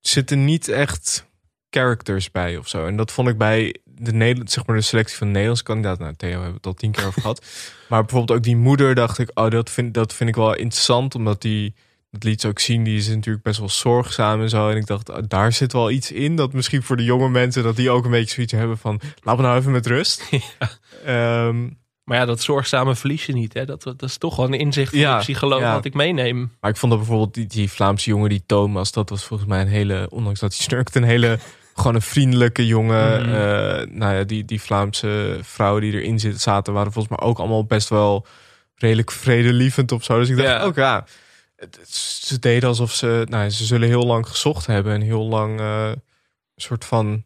Zitten niet echt characters bij of zo. En dat vond ik bij de, Nederland, zeg maar de selectie van de Nederlandse kandidaten. Nou, Theo hebben we het al tien keer over gehad. Maar bijvoorbeeld ook die moeder, dacht ik, oh, dat vind, dat vind ik wel interessant. Omdat die, dat liet ze ook zien, die is natuurlijk best wel zorgzaam en zo. En ik dacht, daar zit wel iets in. Dat misschien voor de jonge mensen, dat die ook een beetje zoiets hebben van, laat me nou even met rust. Ehm, Maar ja, dat zorgzame verlies je niet. Hè? Dat, dat is toch wel een inzicht van Ja, de psycholoog ja. wat ik meeneem. Maar ik vond dat bijvoorbeeld die, die Vlaamse jongen, die Thomas, dat was volgens mij een hele, ondanks dat hij snurkt, een hele, gewoon een vriendelijke jongen. Mhm. Eh, nou ja, die, die Vlaamse vrouwen die erin zitten, zaten, waren volgens mij ook allemaal best wel redelijk vredelievend of zo. Dus ik dacht Ja. ook, ja, het- het- ze deden alsof ze, nou ze zullen heel lang gezocht hebben en heel lang eh, soort van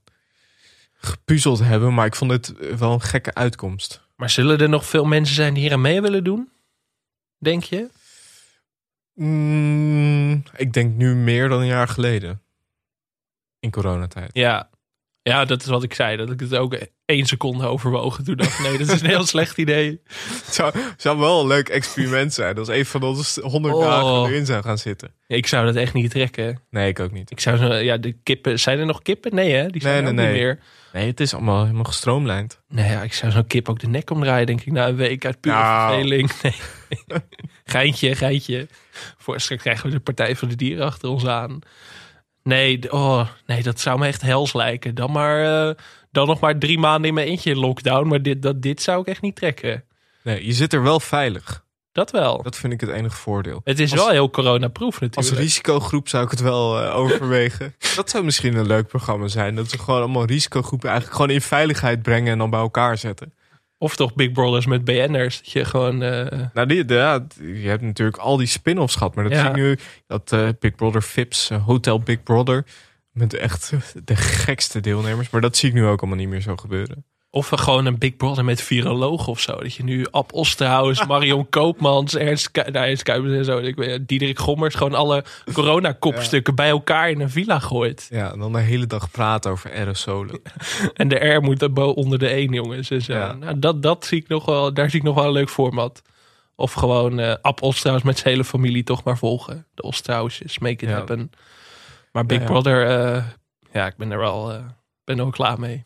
gepuzzeld hebben. Maar ik vond het wel een gekke uitkomst. Maar zullen er nog veel mensen zijn die hier aan mee willen doen? Denk je? Mm, ik denk nu meer dan een jaar geleden. In coronatijd. Ja. Ja, dat is wat ik zei. Dat ik het ook één seconde overwogen. Toen dacht nee, dat is een heel slecht idee. Het zou, zou wel een leuk experiment zijn. Als een van ons 100 Oh. dagen erin zou gaan zitten. Ik zou dat echt niet trekken. Nee, ik ook niet. Ik zou zo, ja, de kippen, zijn er nog kippen? Nee hè, die zijn Nee, er nee, nee. niet meer. Nee, het is allemaal helemaal gestroomlijnd. Nee, ja, ik zou zo'n kip ook de nek omdraaien, denk ik, na een week uit pure Nou. verveling. Nee. geintje, geintje. Voor straks krijgen we de Partij van de Dieren achter ons aan. Nee, oh, nee, dat zou me echt hels lijken. Dan, maar, eh, dan nog maar drie maanden in mijn eentje in lockdown. Maar dit, dat, dit zou ik echt niet trekken. Nee, je zit er wel veilig. Dat wel. Dat vind ik het enige voordeel. het is als- wel heel coronaproof Als natuurlijk. risicogroep zou ik het wel eh, overwegen. Dat zou misschien een leuk programma zijn. Dat ze gewoon allemaal risicogroepen eigenlijk gewoon in veiligheid brengen en dan bij elkaar zetten. Of toch Big Brothers met BN'ers. Dat je gewoon... eh, Nou, die, de- ja, je hebt natuurlijk al die spin-offs gehad. Maar dat Ja. zie ik nu, dat eh, Big Brother Vips, eh, Hotel Big Brother. Met echt de gekste deelnemers. Maar dat zie ik nu ook allemaal niet meer zo gebeuren. Of gewoon een Big Brother met virologen of zo. Dat je nu Ab Osterhaus, Marion Koopmans, Ernst, Ku- nou, Ernst Kuipers en zo. Ik weet, Diederik Gommers. Gewoon alle coronakopstukken bij elkaar in een villa gooit. Ja, en dan de hele dag praten over aerosolen. En de R moet er onder de 1, jongens. Ja. Nou, dat, dat zie ik nog wel, daar zie ik nog wel een leuk format. Of gewoon eh Ab Ostrauws met zijn hele familie toch maar volgen. De Ostrausjes, make it Ja. happen. Maar Big. Brother, eh, ja, ik ben er wel, eh, ben er wel klaar mee.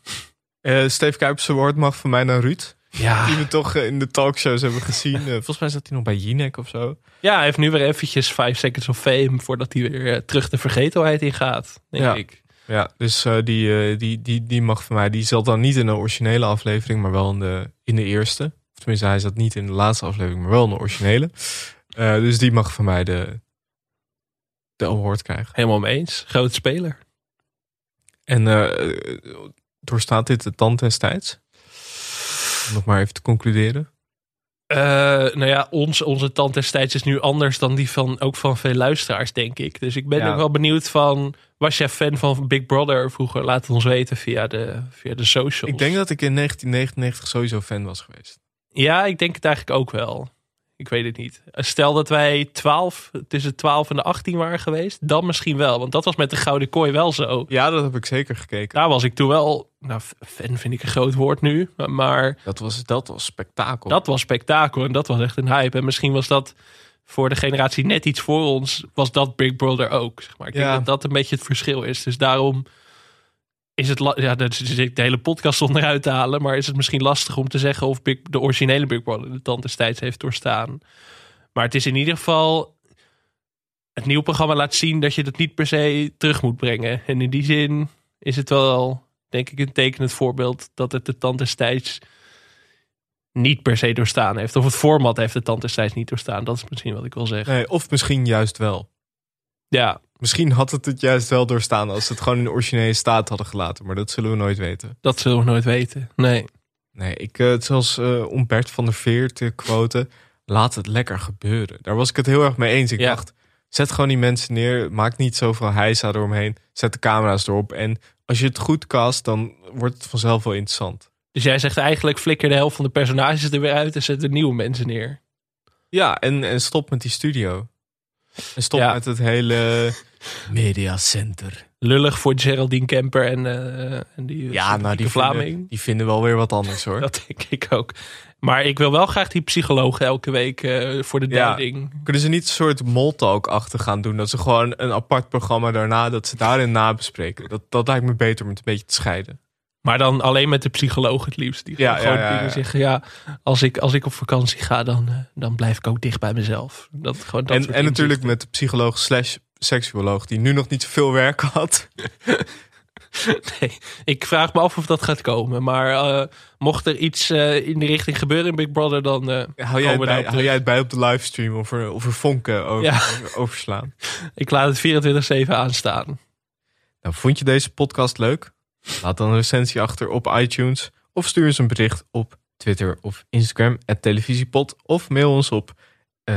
Eh Steve Kuipers woord mag van mij naar Ruud. Ja. Die we toch eh, in de talkshows hebben gezien. Eh, volgens mij zat hij nog bij Jinek of zo. ja, hij heeft nu weer eventjes 5 seconds of fame voordat hij weer terug de vergetelheid ingaat, denk Ja. ik. Ja, dus eh, die, die, die, die mag van mij. Die zat dan niet in de originele aflevering, maar wel in de, in de eerste. Of tenminste, hij zat niet in de laatste aflevering, maar wel in de originele. Eh, dus die mag van mij de, de award krijgen. Helemaal mee eens. Grote speler. En eh, doorstaat dit de tand destijds? Om nog maar even te concluderen. Eh, nou ja, ons, onze tand destijds is nu anders dan die van ook van veel luisteraars, denk ik. Dus ik ben Ja. ook wel benieuwd van... Was jij fan van Big Brother vroeger? Laat het ons weten via de, via de socials. Ik denk dat ik in 1999 sowieso fan was geweest. Ja, ik denk het eigenlijk ook wel. Ik weet het niet. Stel dat wij 12, tussen 12 en de 18 waren geweest, dan misschien wel. Want dat was met de Gouden Kooi wel zo. Ja, dat heb ik zeker gekeken. Daar was ik toen wel, nou, fan vind ik een groot woord nu, maar Dat was, dat was spektakel. dat was spektakel en dat was echt een hype. En misschien was dat voor de generatie net iets voor ons, was dat Big Brother ook. Zeg maar. Ik denk dat dat een beetje het verschil is. Dus daarom is het, ja, dat zit ik de hele podcast onderuit te halen, maar is het misschien lastig om te zeggen of Big, de originele Big Brother de tand destijds heeft doorstaan. Maar het is in ieder geval het nieuwe programma laat zien dat je dat niet per se terug moet brengen. En in die zin is het wel, denk ik, een tekenend voorbeeld dat het de tand destijds niet per se doorstaan heeft. Of het format heeft de tand destijds niet doorstaan. Dat is misschien wat ik wil zeggen. Nee, of misschien juist wel. Ja, Misschien had het het juist wel doorstaan als ze het gewoon in de originele staat hadden gelaten. Maar dat zullen we nooit weten. dat zullen we nooit weten. Nee. Nee, ik, eh, zoals eh om Bert van der Veer te quoten, laat het lekker gebeuren. Daar was ik het heel erg mee eens. Ik Ja. dacht, zet gewoon die mensen neer. Maak niet zoveel heisa eromheen. Zet de camera's erop. En als je het goed cast, dan wordt het vanzelf wel interessant. Dus jij zegt eigenlijk flikker de helft van de personages er weer uit en zet er nieuwe mensen neer. Ja, en, en stop met die studio. En stop Ja. met het hele mediacenter. Lullig voor Geraldine Kemper en, eh, en die Ja, nou die Vlaming. vinden, die vinden wel weer wat anders hoor. Dat denk ik ook. Maar ik wil wel graag die psycholoog elke week eh, voor de Ja. duiding. Kunnen ze niet een soort moltalk-achtig gaan doen? Dat ze gewoon een apart programma daarna, dat ze daarin nabespreken. Dat, dat lijkt me beter om het een beetje te scheiden. Maar dan alleen met de psycholoog het liefst. Die Ja, gewoon ja, ja, dingen ja. zeggen. Ja, als ik, als ik op vakantie ga, dan, eh, dan blijf ik ook dicht bij mezelf. Dat, gewoon dat En, en natuurlijk met de psycholoog slash seksuoloog, die nu nog niet zoveel werk had. Nee, ik vraag me af of dat gaat komen. Maar eh, mocht er iets eh, in die richting gebeuren in Big Brother, dan eh, Hou jij, bij, hou jij het bij op de livestream of er, of er vonken over, Ja. overslaan? Ik laat het 24-7 aanstaan. Nou, vond je deze podcast leuk? Laat dan een recensie achter op iTunes of stuur ons een bericht op Twitter of Instagram televisiepod of mail ons op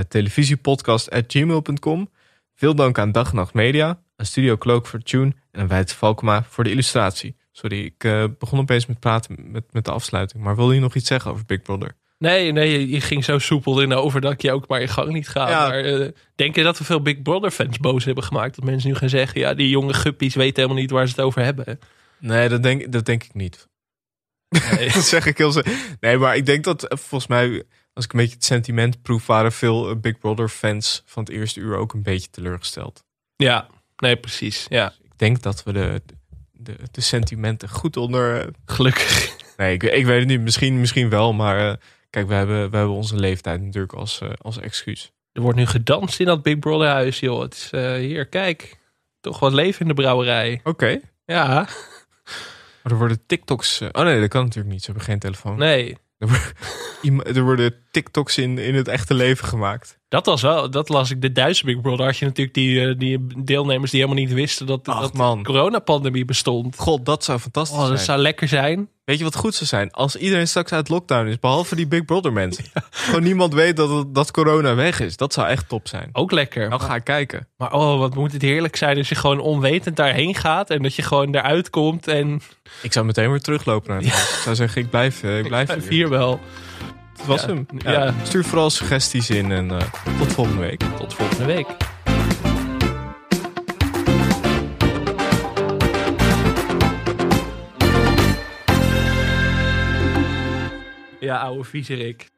televisiepodcast@gmail.com. Veel dank aan Dag Nacht Media, aan Studio Cloak voor tune en aan Wijts Valkema voor de illustratie. Sorry, ik eh, begon opeens met praten met, met de afsluiting, maar wil je nog iets zeggen over Big Brother? Nee, nee, je- ging zo soepel in over dat je ook maar je gang niet gaat. Ja. Maar eh, denk je dat we veel Big Brother fans boos hebben gemaakt? Dat mensen nu gaan zeggen, ja, die jonge guppies weten helemaal niet waar ze het over hebben. Nee, dat denk, dat denk ik niet. Nee. dat zeg ik heel zo. Nee, maar ik denk dat eh, volgens mij, als ik een beetje het sentiment proef, waren veel eh, Big Brother fans van het eerste uur ook een beetje teleurgesteld. ja, nee, precies. Ja, Ik denk dat we de, de, de sentimenten goed onder. eh, gelukkig. Nee, ik, ik weet het niet. Misschien, misschien wel, maar eh, kijk, we hebben, we hebben onze leeftijd natuurlijk als, als excuus. Er wordt nu gedanst in dat Big Brother huis, joh. Het is hier, kijk. Toch wat leven in de brouwerij. Oké. Ja, Maar er worden TikToks. oh nee, dat kan natuurlijk niet. Ze hebben geen telefoon. nee. Er, worden, TikToks in, in het echte leven gemaakt. Dat was wel, dat las ik. De Duitse Big Brother had je natuurlijk die, eh, die deelnemers die helemaal niet wisten dat, Ach, dat man. de coronapandemie bestond. God, dat zou fantastisch Oh, dat zijn. zou lekker zijn. Weet je wat goed zou zijn? Als iedereen straks uit lockdown is, behalve die Big Brother mensen. Gewoon niemand weet dat, dat corona weg is. Dat zou echt top zijn. Ook lekker. Nou ga ik kijken. Maar oh, wat moet het heerlijk zijn als je gewoon onwetend daarheen gaat en dat je gewoon eruit komt en Ik zou meteen weer teruglopen naar het. Ik zou zeggen, ik blijf, eh, ik blijf hier. hier wel. Dat was Ja. hem. Ja. Ja. Stuur vooral suggesties in en eh, tot volgende week. Tot volgende week. Ja, ouwe viezerik.